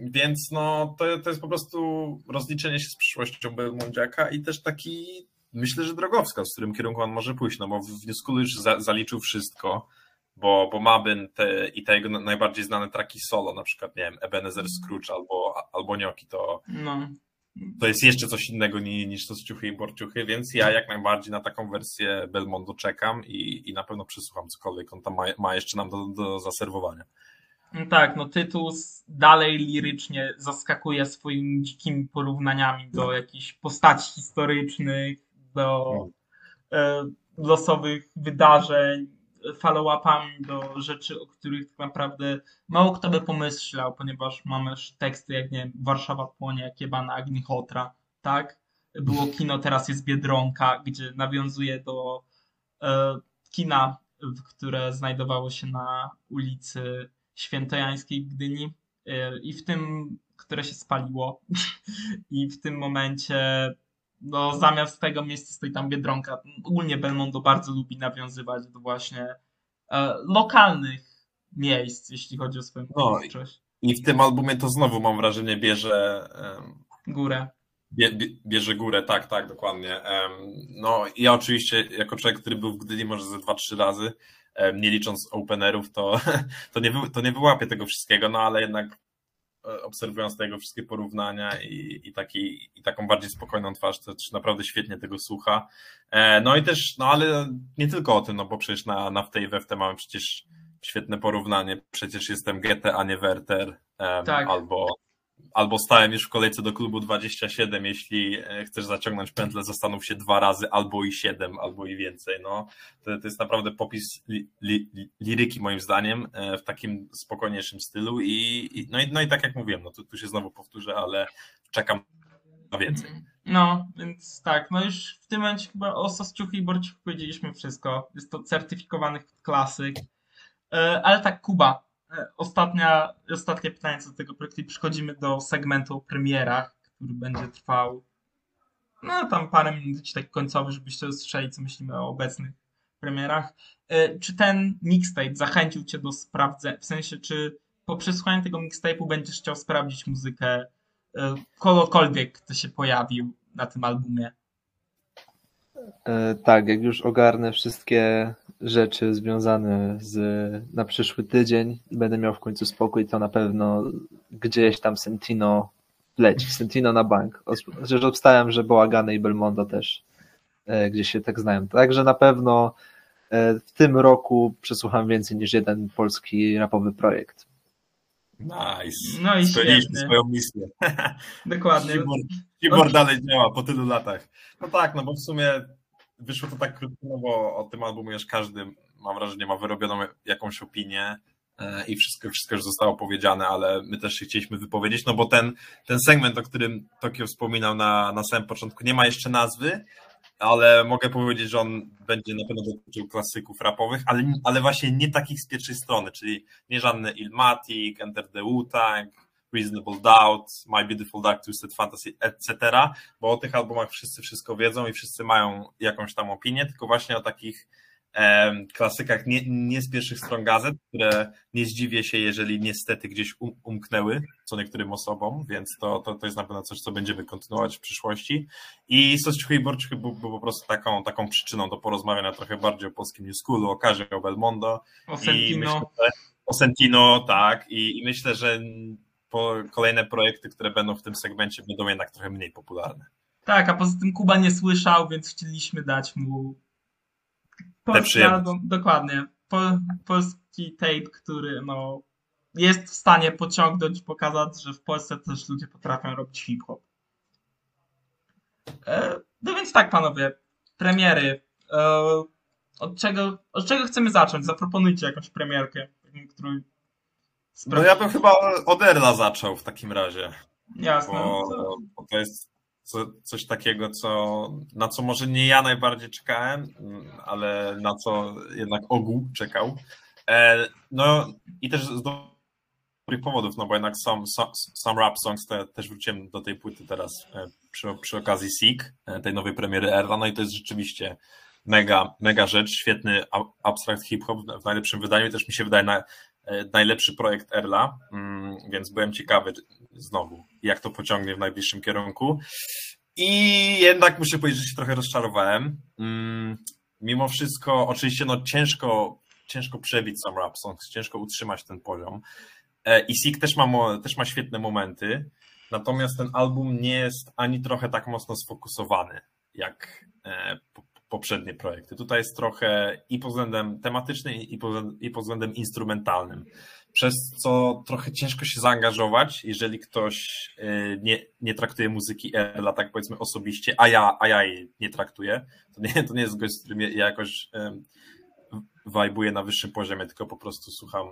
Więc no to, to jest po prostu rozliczenie się z przyszłością Belmondziaka i też taki myślę, że drogowskaz, w którym kierunku on może pójść, no bo w New School już za, zaliczył wszystko, bo, bo Mabyn te, i te jego najbardziej znane traki solo, na przykład, nie wiem, Ebenezer Scrooge albo, albo Nioki, to, No. to jest jeszcze coś innego niż, niż to z ciuchy i borciuchy, więc ja jak najbardziej na taką wersję Belmondo czekam i, i na pewno przesłucham cokolwiek on tam ma, ma jeszcze nam do, do zaserwowania. No tak, no Tytus dalej lirycznie zaskakuje swoimi dzikimi porównaniami do jakichś postaci historycznych, do e, losowych wydarzeń. follow-upami do rzeczy, o których tak naprawdę mało kto by pomyślał, ponieważ mamy teksty jak nie Warszawa płonie, jak jebana Agnichotra, tak? Było kino, teraz jest Biedronka, gdzie nawiązuje do e, kina, które znajdowało się na ulicy Świętojańskiej Gdyni e, i w tym, które się spaliło (laughs) i w tym momencie no zamiast tego miejsca stoi tam Biedronka. Ogólnie Belmondo bardzo lubi nawiązywać do właśnie e, lokalnych miejsc, jeśli chodzi o swoją No. I w tym albumie to znowu mam wrażenie bierze em, Górę. Bie, bie, bierze górę, tak, tak, dokładnie. Em, No, ja oczywiście, jako człowiek, który był w Gdyni może ze dwa, trzy razy, nie licząc openerów, to, (laughs) to, nie, to nie wyłapię tego wszystkiego, no ale jednak e, obserwując tego wszystkie porównania i, i, taki, i taką bardziej spokojną twarz, to też naprawdę świetnie tego słucha. E, No i też, no ale nie tylko o tym, no bo przecież na, na w tej we w te mamy przecież świetne porównanie, przecież jestem Goethe, a nie Werter, em, Tak. albo albo stałem już w kolejce do klubu 27, jeśli e, chcesz zaciągnąć pętlę, zastanów się dwa razy, albo i siedem, albo i więcej. No, to, to jest naprawdę popis li, li, li, liryki moim zdaniem e, w takim spokojniejszym stylu i, i, no, i no i tak jak mówiłem, no tu, tu się znowu powtórzę, ale czekam na więcej. No, więc tak, no już w tym momencie chyba o Sosciuchu i Borciuchu powiedzieliśmy wszystko. Jest to certyfikowany klasyk. E, Ale tak, Kuba, ostatnia, ostatnie pytanie co do tego projektu i przechodzimy do segmentu o premierach, który będzie trwał no tam parę minut tak końcowy, żebyście usłyszeli, co myślimy o obecnych premierach. E, Czy ten mixtape zachęcił cię do sprawdzenia, w sensie, czy po przesłuchaniu tego mixtape'u będziesz chciał sprawdzić muzykę e, kogokolwiek, kto się pojawił na tym albumie? E, Tak, jak już ogarnę wszystkie rzeczy związane z na przyszły tydzień i będę miał w końcu spokój, to na pewno gdzieś tam Sentino leci. Sentino na bank. Chociaż obstałem, że Bałagany i Belmondo też e, gdzieś się tak znają. Także na pewno e, w tym roku przesłucham więcej niż jeden polski rapowy projekt. Nice. No i Spełniliśmy swoją misję. (laughs) Dokładnie. Keyboard, keyboard (laughs) dalej działa po tylu latach. No tak, no bo w sumie wyszło to tak krótko, no bo o tym albumie już każdy, mam wrażenie, ma wyrobioną jakąś opinię e, i wszystko, wszystko już zostało powiedziane, ale my też się chcieliśmy wypowiedzieć, no bo ten, ten segment, o którym Tokio wspominał na, na samym początku, nie ma jeszcze nazwy, ale mogę powiedzieć, że on będzie na pewno dotyczył klasyków rapowych, ale, ale właśnie nie takich z pierwszej strony, czyli nie żadne Ilmatic, Enter the Wu-Tang, Reasonable Doubt, My Beautiful Dark Twisted Fantasy, etc., bo o tych albumach wszyscy wszystko wiedzą i wszyscy mają jakąś tam opinię, tylko właśnie o takich klasykach nie, nie z pierwszych stron gazet, które nie zdziwię się, jeżeli niestety gdzieś um, umknęły co niektórym osobom, więc to, to, to jest na pewno coś, co będziemy kontynuować w przyszłości. I Sosciuchy i Borciuchy był, był po prostu taką, taką przyczyną do porozmawiania trochę bardziej o polskim New Schoolu, o Karze, o Belmondo, O Sentino. myślę, o Sentino, tak. I, I myślę, że po kolejne projekty, które będą w tym segmencie, będą jednak trochę mniej popularne. Tak, a poza tym Kuba nie słyszał, więc chcieliśmy dać mu polski album, dokładnie, po, polski tape, który no, jest w stanie pociągnąć, pokazać, że w Polsce też ludzie potrafią robić hip-hop. E, No więc tak, panowie, premiery. E, Od czego, od czego chcemy zacząć? Zaproponujcie jakąś premierkę, którą No ja bym chyba od Erla zaczął w takim razie, Jasne. bo, To- bo to jest co, coś takiego, co, na co może nie ja najbardziej czekałem, mm, ale na co jednak ogół czekał. E, No i też z dobrych powodów, no bo jednak some rap songs, te, też wróciłem do tej płyty teraz e, przy, przy okazji Seek, e, tej nowej premiery Erla, no i to jest rzeczywiście mega, mega rzecz, świetny a- abstract hip-hop w najlepszym wydaniu, też mi się wydaje na, najlepszy projekt Erla, mm, więc byłem ciekawy znowu, jak to pociągnie w najbliższym kierunku. I jednak muszę powiedzieć, że się trochę rozczarowałem. Mm, Mimo wszystko, oczywiście, no ciężko, ciężko przebić sam rap songs, ciężko utrzymać ten poziom. E, I Sik też ma, też ma świetne momenty, natomiast ten album nie jest ani trochę tak mocno sfokusowany jak e, poprzednie projekty. Tutaj jest trochę i pod względem tematycznym, i pod, i względem instrumentalnym. Przez co trochę ciężko się zaangażować, jeżeli ktoś e, nie, nie traktuje muzyki Erla tak powiedzmy osobiście, a ja, a ja jej nie traktuję. To nie, to nie jest gość, z którym ja jakoś em, wajbuję na wyższym poziomie, tylko po prostu słucham,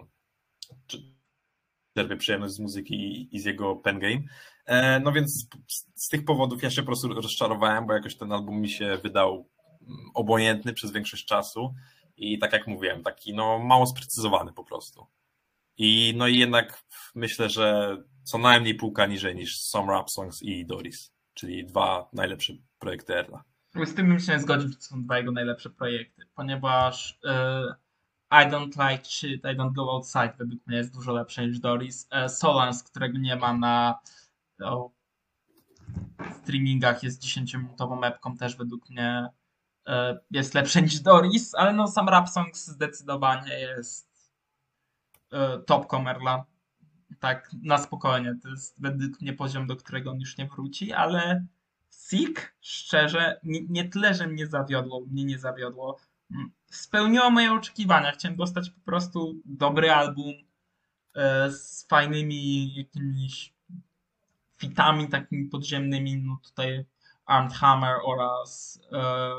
czerpię przyjemność z muzyki i, z jego pen game. E, no więc z, z tych powodów ja się po prostu rozczarowałem, bo jakoś ten album mi się wydał obojętny przez większość czasu i tak jak mówiłem, taki no mało sprecyzowany po prostu. I no i jednak myślę, że co najmniej półka niżej niż Some Rap Songs i Doris, czyli dwa najlepsze projekty Erla. Z tym bym się nie zgodził, że to są dwa jego najlepsze projekty, ponieważ e, I Don't Like Shit, I Don't Go Outside według mnie jest dużo lepsze niż Doris. E, Solans, którego nie ma na o, streamingach, jest 10-minutową mapką, też według mnie jest lepsze niż Doris, ale no sam Rap Songs zdecydowanie jest top Comerla. Tak, na spokojnie. To jest według mnie poziom, do którego on już nie wróci, ale Sick, szczerze, nie, nie tyle, że mnie zawiodło, mnie nie zawiodło. Spełniło moje oczekiwania. Chciałem dostać po prostu dobry album e, z fajnymi jakimiś fitami takimi podziemnymi. No tutaj Armed Hammer oraz e,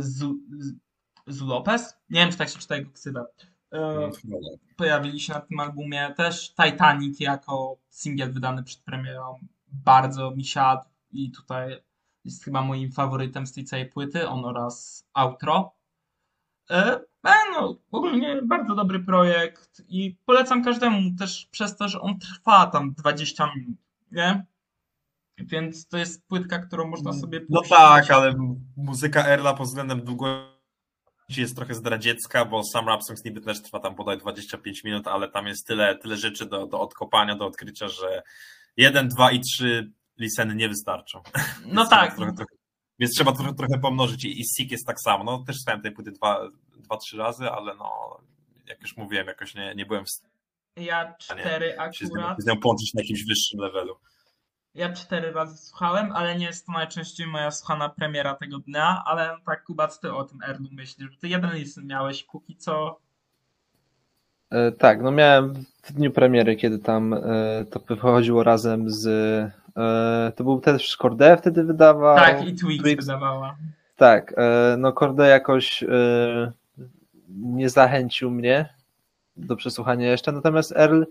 Zu, Zu Lopez. Nie wiem, czy tak się czyta jego ksywę. E, pojawili się na tym albumie. Też Titanic jako singiel wydany przed premierą bardzo mi siadł i tutaj jest chyba moim faworytem z tej całej płyty, on oraz outro. E, e, no, ogólnie bardzo dobry projekt i polecam każdemu też przez to, że on trwa tam 20 minut, nie? Więc to jest płytka, którą można sobie No tak, ale muzyka Erla pod względem długości jest trochę zdradziecka, bo sam Rap Songs niby też trwa tam bodaj 25 minut, ale tam jest tyle, tyle rzeczy do, do odkopania, do odkrycia, że 1, 2 i 3 liseny nie wystarczą. No (laughs) tak. Trochę, trochę, więc trzeba trochę, trochę pomnożyć i, i Sik jest tak samo. No też słuchałem tej płyty dwa, dwa, trzy razy, ale no jak już mówiłem, jakoś nie, nie byłem w stanie ja cztery akurat. Się z nią połączyć na jakimś wyższym levelu. Ja cztery razy słuchałem, ale nie jest to najczęściej moja słuchana premiera tego dnia, ale tak Kubac, ty o tym Ernu myślisz, że ty jeden listen miałeś póki co. E, tak, no miałem w dniu premiery, kiedy tam e, to wychodziło razem z E, to był też Corday wtedy wydawał. Tak, i Twix, wydawała. Tak, no Corday jakoś nie zachęcił mnie do przesłuchania jeszcze, natomiast Earl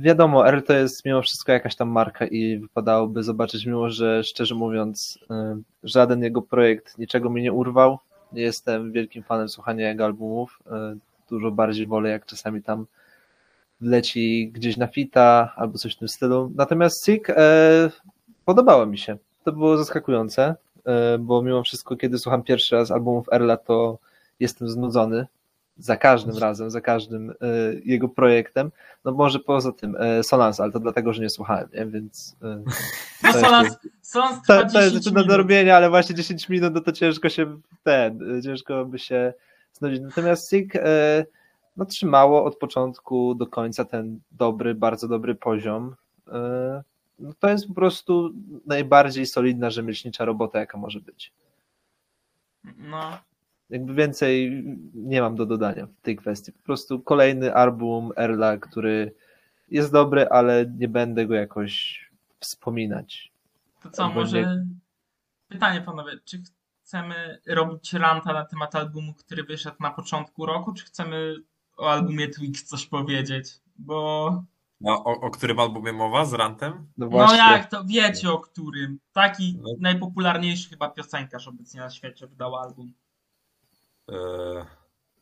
wiadomo, Earl to jest mimo wszystko jakaś tam marka i wypadałoby zobaczyć, mimo że szczerze mówiąc żaden jego projekt niczego mi nie urwał. Nie jestem wielkim fanem słuchania jego albumów. Dużo bardziej wolę, jak czasami tam leci gdzieś na fita albo coś w tym stylu. Natomiast Sick e, podobało mi się. To było zaskakujące, e, bo mimo wszystko, kiedy słucham pierwszy raz albumów Erla, to jestem znudzony za każdym razem, za każdym e, jego projektem. No może poza tym e, Solans, ale to dlatego, że nie słuchałem, nie? więc. E, no Solans, Solans to, to jest rzeczy do robienia, ale właśnie 10 minut, no to ciężko się ten, ciężko by się znudzić. Natomiast e, no, trzymało od początku do końca ten dobry, bardzo dobry poziom. No, to jest po prostu najbardziej solidna rzemieślnicza robota, jaka może być. No. Jakby więcej nie mam do dodania w tej kwestii. Po prostu kolejny album Erla, który jest dobry, ale nie będę go jakoś wspominać. To co, Albo może nie... pytanie panowie, czy chcemy robić ranta na temat albumu, który wyszedł na początku roku, czy chcemy o albumie Twix coś powiedzieć, bo... No, o, o którym albumie mowa z Rantem? No, no jak to, wiecie o którym. Taki no. najpopularniejszy chyba piosenkarz obecnie na świecie wydał album.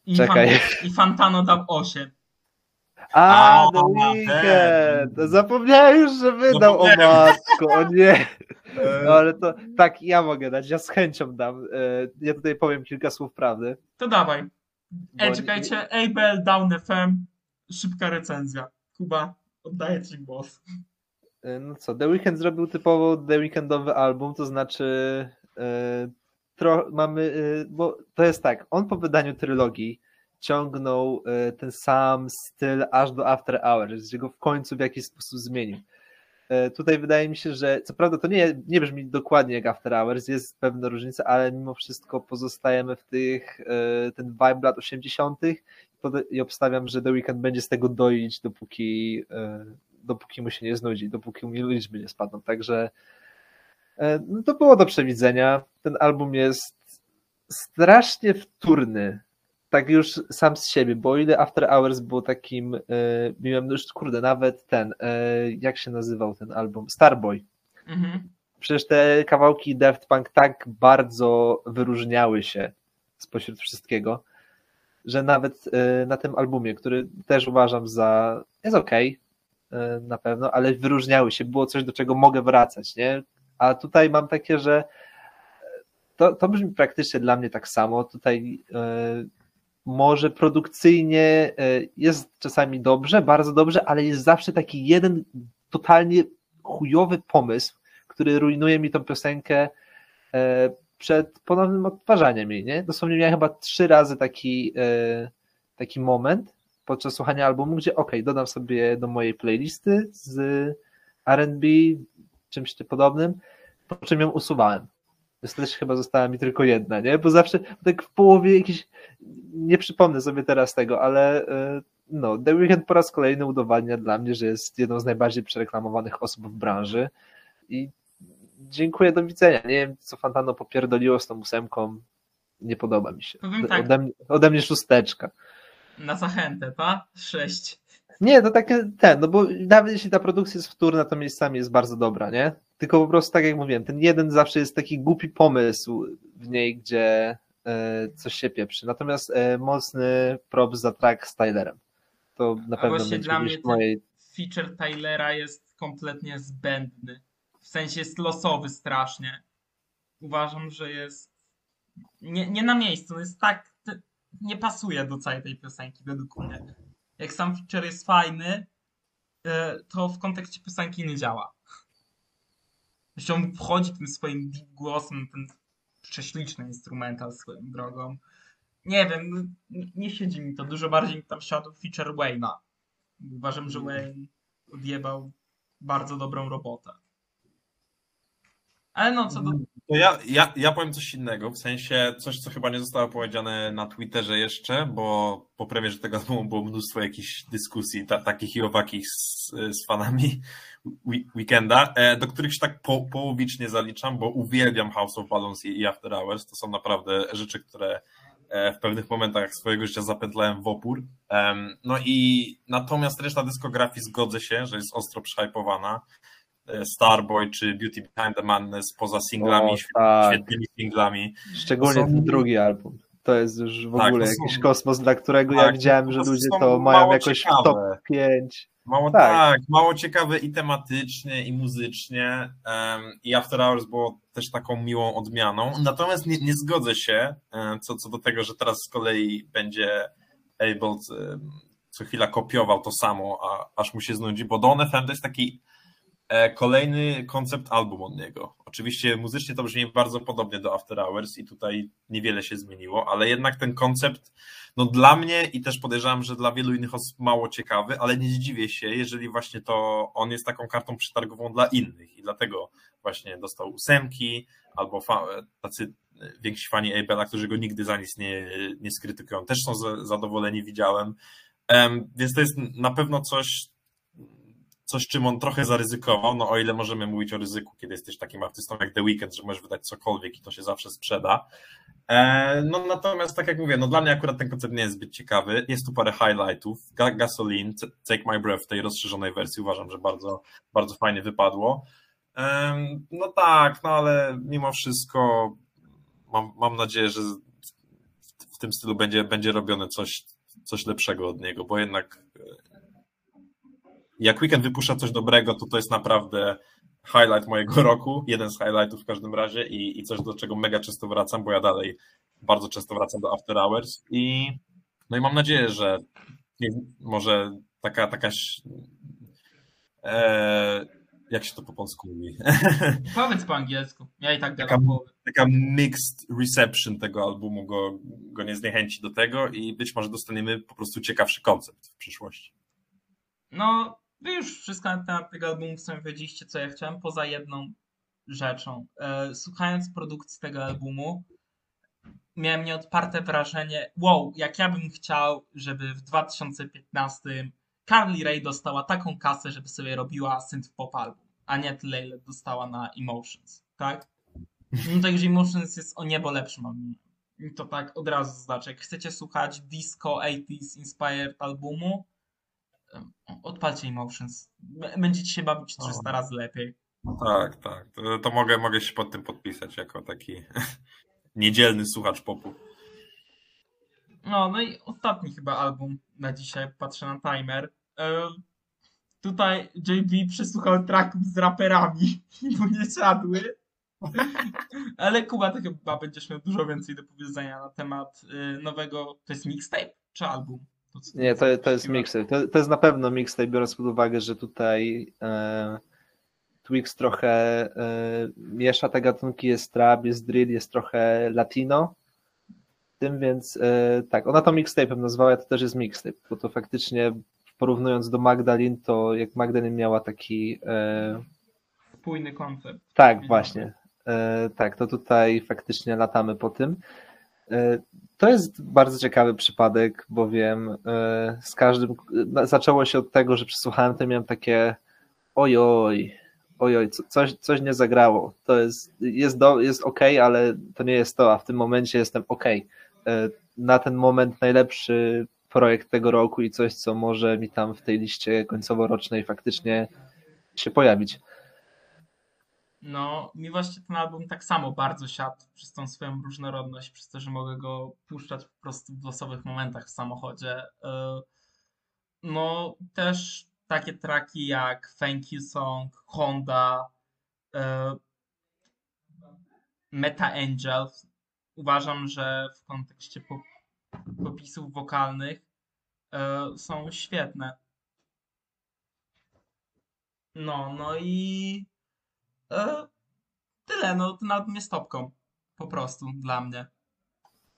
I Czekaj. Fan, I Fantano dał 8. A, The Weekend! Zapomniałem już, że wydał, o matko, o nie. Eee. No ale to, tak, ja mogę dać, ja z chęcią dam. Eee, ja tutaj powiem kilka słów prawdy. To dawaj. Ej, czekajcie, Abel Down FM, szybka recenzja. Kuba, oddaję Ci głos. E, no co, The Weeknd zrobił typowo The Weekendowy album, to znaczy tro, mamy, yy, bo to jest tak, on po wydaniu trylogii ciągnął yy, ten sam styl aż do After Hours, gdzie go w końcu w jakiś sposób zmienił. E, tutaj wydaje mi się, że co prawda to nie, nie brzmi dokładnie jak After Hours, jest pewna różnica, ale mimo wszystko pozostajemy w tych, ten vibe lat 80. i obstawiam, że The Weeknd będzie z tego doić, dopóki, dopóki mu się nie znudzi, dopóki mu liczby nie spadną. Także no to było do przewidzenia. Ten album jest strasznie wtórny. Tak już sam z siebie, bo o ile After Hours był takim e, miłem, no już kurde, nawet ten, e, jak się nazywał ten album? Starboy. Mhm. Przecież te kawałki Daft Punk tak bardzo wyróżniały się spośród wszystkiego, że nawet e, na tym albumie, który też uważam za jest okej e, na pewno, ale wyróżniały się, było coś, do czego mogę wracać, nie? A tutaj mam takie, że to, to brzmi praktycznie dla mnie tak samo. Tutaj e, może produkcyjnie e, jest czasami dobrze, bardzo dobrze, ale jest zawsze taki jeden totalnie chujowy pomysł, który rujnuje mi tą piosenkę e, przed ponownym odtwarzaniem jej, nie? Dosłownie miałem chyba trzy razy taki, e, taki moment podczas słuchania albumu, gdzie ok, dodam sobie do mojej playlisty z R&B, czymś podobnym, po czym ją usuwałem. Też chyba została mi tylko jedna, nie? Bo zawsze tak w połowie jakiś, nie przypomnę sobie teraz tego, ale e, no, The Weeknd po raz kolejny udowadnia dla mnie, że jest jedną z najbardziej przereklamowanych osób w branży i dziękuję, do widzenia. Nie wiem, co Fantano popierdoliło z tą ósemką, nie podoba mi się. Powiem tak. Ode, mnie, ode mnie szósteczka. Na zachętę, ta? Sześć. Nie, to takie ten, no bo nawet jeśli ta produkcja jest wtórna, to miejscami jest bardzo dobra, nie? Tylko po prostu tak jak mówiłem, ten jeden zawsze jest taki głupi pomysł w niej, gdzie e, coś się pieprzy. Natomiast e, mocny props za track z Tylerem. To na A pewno właśnie będzie dla mnie mojej... Feature Tylera jest kompletnie zbędny. W sensie jest losowy strasznie. Uważam, że jest nie, nie na miejscu. No Jest tak. Nie pasuje do całej tej piosenki, według mnie. Jak sam feature jest fajny, e, to w kontekście piosenki nie działa. Jeśli on wchodzi tym swoim deep głosem, ten prześliczny instrumental swoją drogą. Nie wiem, no, nie, siedzi mi to. Dużo bardziej mi tam siadł feature Wayne'a. Uważam, że Wayne odjebał bardzo dobrą robotę. Ale no, co do... To ja, ja, ja powiem coś innego, w sensie coś, co chyba nie zostało powiedziane na Twitterze jeszcze, bo po premierze tego albumu było mnóstwo jakichś dyskusji, ta, takich i owakich z, z fanami Weekenda, e, do których się tak po, połowicznie zaliczam, bo uwielbiam House of Balloons i, After Hours. To są naprawdę rzeczy, które e, w pewnych momentach swojego życia zapętlałem w opór. No i natomiast reszta dyskografii zgodzę się, że jest ostro przehypowana. E, Starboy czy Beauty Behind the Madness poza singlami, O, świetnymi, tak. świetnymi singlami. Szczególnie są- ten drugi album. To jest już w Tak, ogóle są- jakiś kosmos, dla którego ja Tak, widziałem, że to ludzie to mają jakoś ciekawe. w top 5. Mało Tak. tak. mało ciekawe i tematycznie, i muzycznie. em, I After Hours było też taką miłą odmianą. Natomiast nie, nie zgodzę się em, co, co do tego, że teraz z kolei będzie Abel em, co chwila kopiował to samo, a, aż mu się znudzi, bo Dawn FM to jest taki kolejny koncept album od niego. Oczywiście muzycznie to brzmi bardzo podobnie do After Hours i tutaj niewiele się zmieniło, ale jednak ten koncept no dla mnie i też podejrzewam, że dla wielu innych osób mało ciekawy, ale nie zdziwię się, jeżeli właśnie to on jest taką kartą przetargową dla innych i dlatego właśnie dostał ósemki albo tacy więksi fani Abela, którzy go nigdy za nic nie, nie skrytykują, też są za- zadowoleni, widziałem. Em, Więc to jest na pewno coś, coś, czym on trochę zaryzykował, no o ile możemy mówić o ryzyku, kiedy jesteś takim artystą jak The Weeknd, że możesz wydać cokolwiek i to się zawsze sprzeda. E, No natomiast tak jak mówię, no dla mnie akurat ten koncept nie jest zbyt ciekawy. Jest tu parę highlightów. Ga- Gasoline, Take My Breath w tej rozszerzonej wersji uważam, że bardzo, bardzo fajnie wypadło. Em, No tak, no ale mimo wszystko mam, mam nadzieję, że w- w tym stylu będzie, będzie robione coś, coś lepszego od niego, bo jednak e, jak Weekend wypuszcza coś dobrego, to to jest naprawdę highlight mojego roku, jeden z highlightów w każdym razie i, i coś, do czego mega często wracam, bo ja dalej bardzo często wracam do After Hours i no i mam nadzieję, że może taka, taka e, jak się to po polsku mówi? (laughs) Powiedz po angielsku. Ja i tak Taka- taka mixed reception tego albumu go, go nie zniechęci do tego i być może dostaniemy po prostu ciekawszy koncept w przyszłości. No, wy już wszystko na temat tego albumu w sumie wiedzieliście, co ja chciałem, poza jedną rzeczą. E, Słuchając produkcji tego albumu, miałem nieodparte wrażenie, wow, jak ja bym chciał, żeby w 2015 Carly Rae dostała taką kasę, żeby sobie robiła synth pop album, a nie tyle, ile dostała na Emotions, tak? No to, że Emotions jest o niebo lepszym albumem. to tak od razu zaznaczę. Jak chcecie słuchać disco 80s inspired albumu, odpalcie Emotions. Będziecie się bawić 300 O. razy lepiej. Tak, tak. To, to mogę, mogę się pod tym podpisać jako taki (laughs) niedzielny słuchacz popu. No, no i ostatni chyba album na dzisiaj, patrzę na timer. E, tutaj JB przesłuchał tracków z raperami (laughs) mu nie siadły. (laughs) Ale Kuba, ty chyba będziesz miał dużo więcej do powiedzenia na temat y, nowego, to jest mixtape czy album? To, Nie, to, to jest mixtape. To, to jest na pewno mixtape, biorąc pod uwagę, że tutaj e, Twix trochę e, miesza te gatunki, jest trap, jest drill, jest trochę latino. W tym więc e, tak, ona to mixtape'em nazwała, to też jest mixtape, bo to faktycznie porównując do Magdalene, to jak Magdalene miała taki e, Spójny koncept. tak, właśnie. E, tak, to tutaj faktycznie latamy po tym. E, to jest bardzo ciekawy przypadek, bowiem e, z każdym. na- Zaczęło się od tego, że przesłuchałem to miałem takie ojoj, ojoj, co, coś, coś nie zagrało. To jest, jest, do, jest ok, ale to nie jest to, a w tym momencie jestem ok. E, na ten moment najlepszy projekt tego roku i coś, co może mi tam w tej liście końcowo-rocznej faktycznie się pojawić. No, mi właśnie ten album tak samo bardzo siadł przez tą swoją różnorodność, przez to, że mogę go puszczać po prostu w losowych momentach w samochodzie. E, No, też takie traki jak Thank You Song, Honda, e, Meta Angel. Uważam, że w kontekście pop, popisów wokalnych e, są świetne. No, no i e, tyle, no ten album jest topką. Po prostu dla mnie.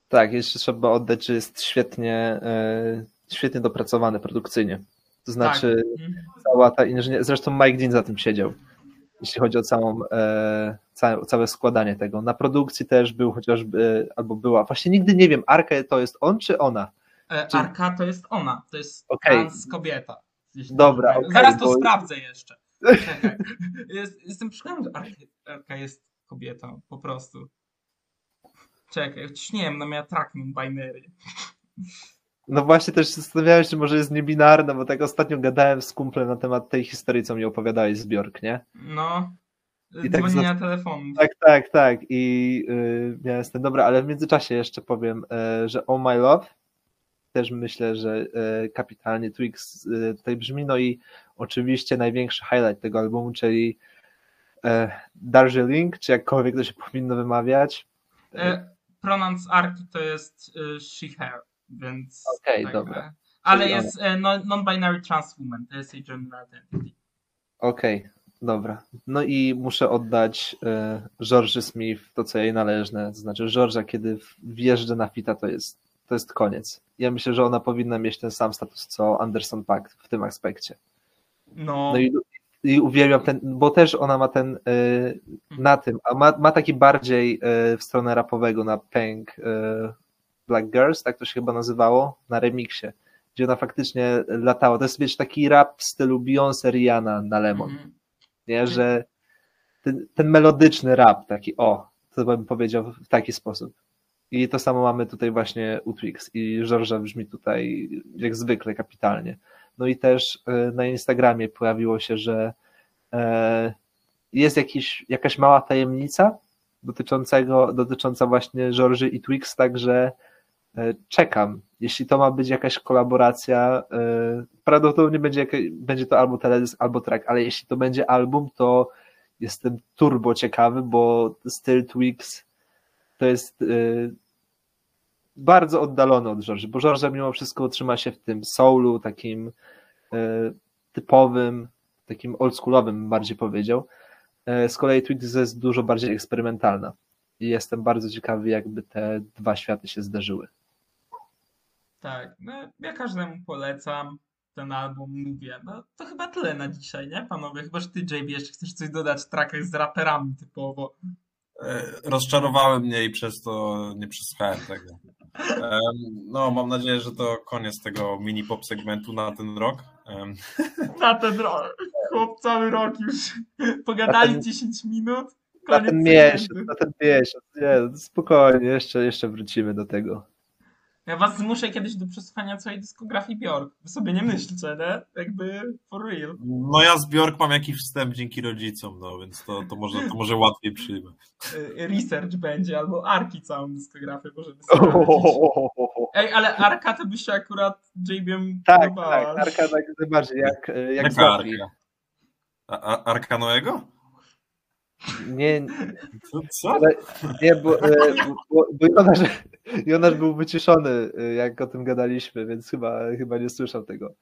Tak, jeszcze trzeba oddać, że jest świetnie, e, świetnie dopracowany produkcyjnie. To znaczy, Mhm. cała ta inżynieria, zresztą Mike Dean za tym siedział, jeśli chodzi o całą, e, całe, całe składanie tego. Na produkcji też był chociażby, albo była, właśnie nigdy nie wiem, Arka to jest on czy ona? E, Czy- Arka to jest ona, to jest trans kobieta. Dobra, okej, Zaraz to bo- sprawdzę jeszcze. (laughs) Jest, jestem przekonany, że Arka, Arka jest kobietą, po prostu. Czekaj, chociaż nie wiem, no miała tracking binary. No właśnie też zastanawiałem się, może jest niebinarna, bo tak ostatnio gadałem z kumplem na temat tej historii, co mi opowiadałeś z Bjork, nie? No, I tak dzwonienia telefonu. Tak, tak, tak. I y, miałem z tym, dobra, ale w międzyczasie jeszcze powiem, y, że Oh My Love też myślę, że y, kapitalnie Twix y, tutaj brzmi, no i oczywiście największy highlight tego albumu, czyli y, Darjeeling, czy jakkolwiek to się powinno wymawiać. E, pronouns Arki to jest e, she, her, więc... Okej, tak, dobra. e, Ale Czyli jest e, non- non-binary trans woman, to jest jej gender identity. Okej, dobra. No i muszę oddać George Smith to, co jej należne. To znaczy, Georgia, kiedy wjeżdża na fita, to jest, to jest koniec. Ja myślę, że ona powinna mieć ten sam status co Anderson Paak w tym aspekcie. No, No i, i uwielbiam ten, bo też ona ma ten y, na tym, a ma, ma taki bardziej y, w stronę rapowego na Pink y, Black Girls, tak to się chyba nazywało, na remiksie, gdzie ona faktycznie latała. To jest wiesz, taki rap w stylu Beyoncé Rihanna na Lemon mhm. nie, że ten, ten melodyczny rap taki, o, to bym powiedział w taki sposób. I to samo mamy tutaj właśnie u Twix i Georgia brzmi tutaj jak zwykle kapitalnie. No i też e, na Instagramie pojawiło się, że e, jest jakiś, jakaś mała tajemnica dotyczącego, dotycząca właśnie Georży i Twix, także e, czekam. Jeśli to ma być jakaś kolaboracja, prawdopodobnie będzie, będzie to albo teledysk, albo track, ale jeśli to będzie album, to jestem turbo ciekawy, bo styl Twix to jest e, bardzo oddalony od Georgia, bo Georgia mimo wszystko trzyma się w tym soulu, takim e, typowym, takim oldschoolowym bardziej powiedział. E, Z kolei Twix jest dużo bardziej eksperymentalna i jestem bardzo ciekawy, jakby te dwa światy się zdarzyły. Tak, no, ja każdemu polecam ten album, mówię. No to chyba tyle na dzisiaj, nie panowie? Chyba, że ty, JB, jeszcze chcesz coś dodać w trackach z raperami typowo. E, Rozczarowały mnie i przez to nie przesłuchałem tego. No, mam nadzieję, że to koniec tego mini pop segmentu na ten rok. (laughs) Na ten rok, chłop cały rok już pogadali ten- 10 minut. Na Koniec ten miesiąc, na ten miesiąc. Nie, spokojnie, jeszcze, jeszcze wrócimy do tego. Ja was zmuszę kiedyś do przesłuchania całej dyskografii Bjork. Wy sobie nie myślcie, nie? Jakby for real. No ja z Bjork mam jakiś wstęp dzięki rodzicom, no więc to, to, może, to może łatwiej przyjmę. Y, Research będzie, albo Arki całą dyskografię możemy sprawdzić. (laughs) Ej, ale Arka to by się akurat JBM Tak, podobała. tak, Arka tak najbardziej, jak, jak. Arka? Arka Noego? Nie, Co? ale, nie, bo, e, bo, bo Jonasz, Jonasz był wyciszony, e, jak o tym gadaliśmy, więc chyba, chyba nie słyszał tego.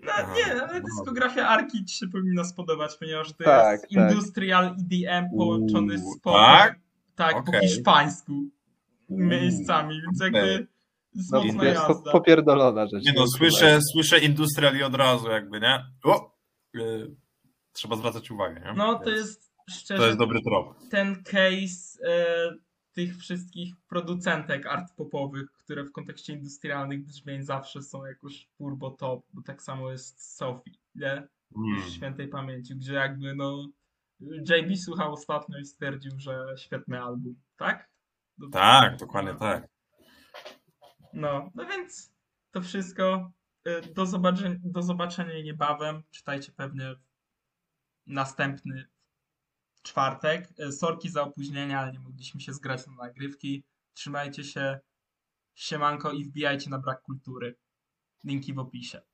No nie, ale dyskografia Arki ci się powinna spodobać, ponieważ to Tak, jest tak. industrial EDM połączony z popem. tak? Tak, po Okej. hiszpańsku miejscami, więc jakby Okej. jest No, mocna jest po, jazda. popierdolona rzecz. Nie no, słyszę, słyszę industrial i od razu jakby, nie? O! Trzeba zwracać uwagę, nie? No to jest szczerze To jest dobry trop. ten case e, tych wszystkich producentek art popowych, które w kontekście industrialnych brzmień zawsze są jakoś turbo top, bo tak samo jest Sophie, nie? Mm. w świętej pamięci, gdzie jakby no JB słuchał ostatnio i stwierdził, że świetny album, tak? Dobrze. Tak, dokładnie tak. No, no więc to wszystko. Y, Do zobaczenia, do zobaczenia niebawem. Czytajcie pewnie następny czwartek. Y, Sorki za opóźnienia, ale nie mogliśmy się zgrać na nagrywki. Trzymajcie się. Siemanko i wbijajcie na brak kultury. Linki w opisie.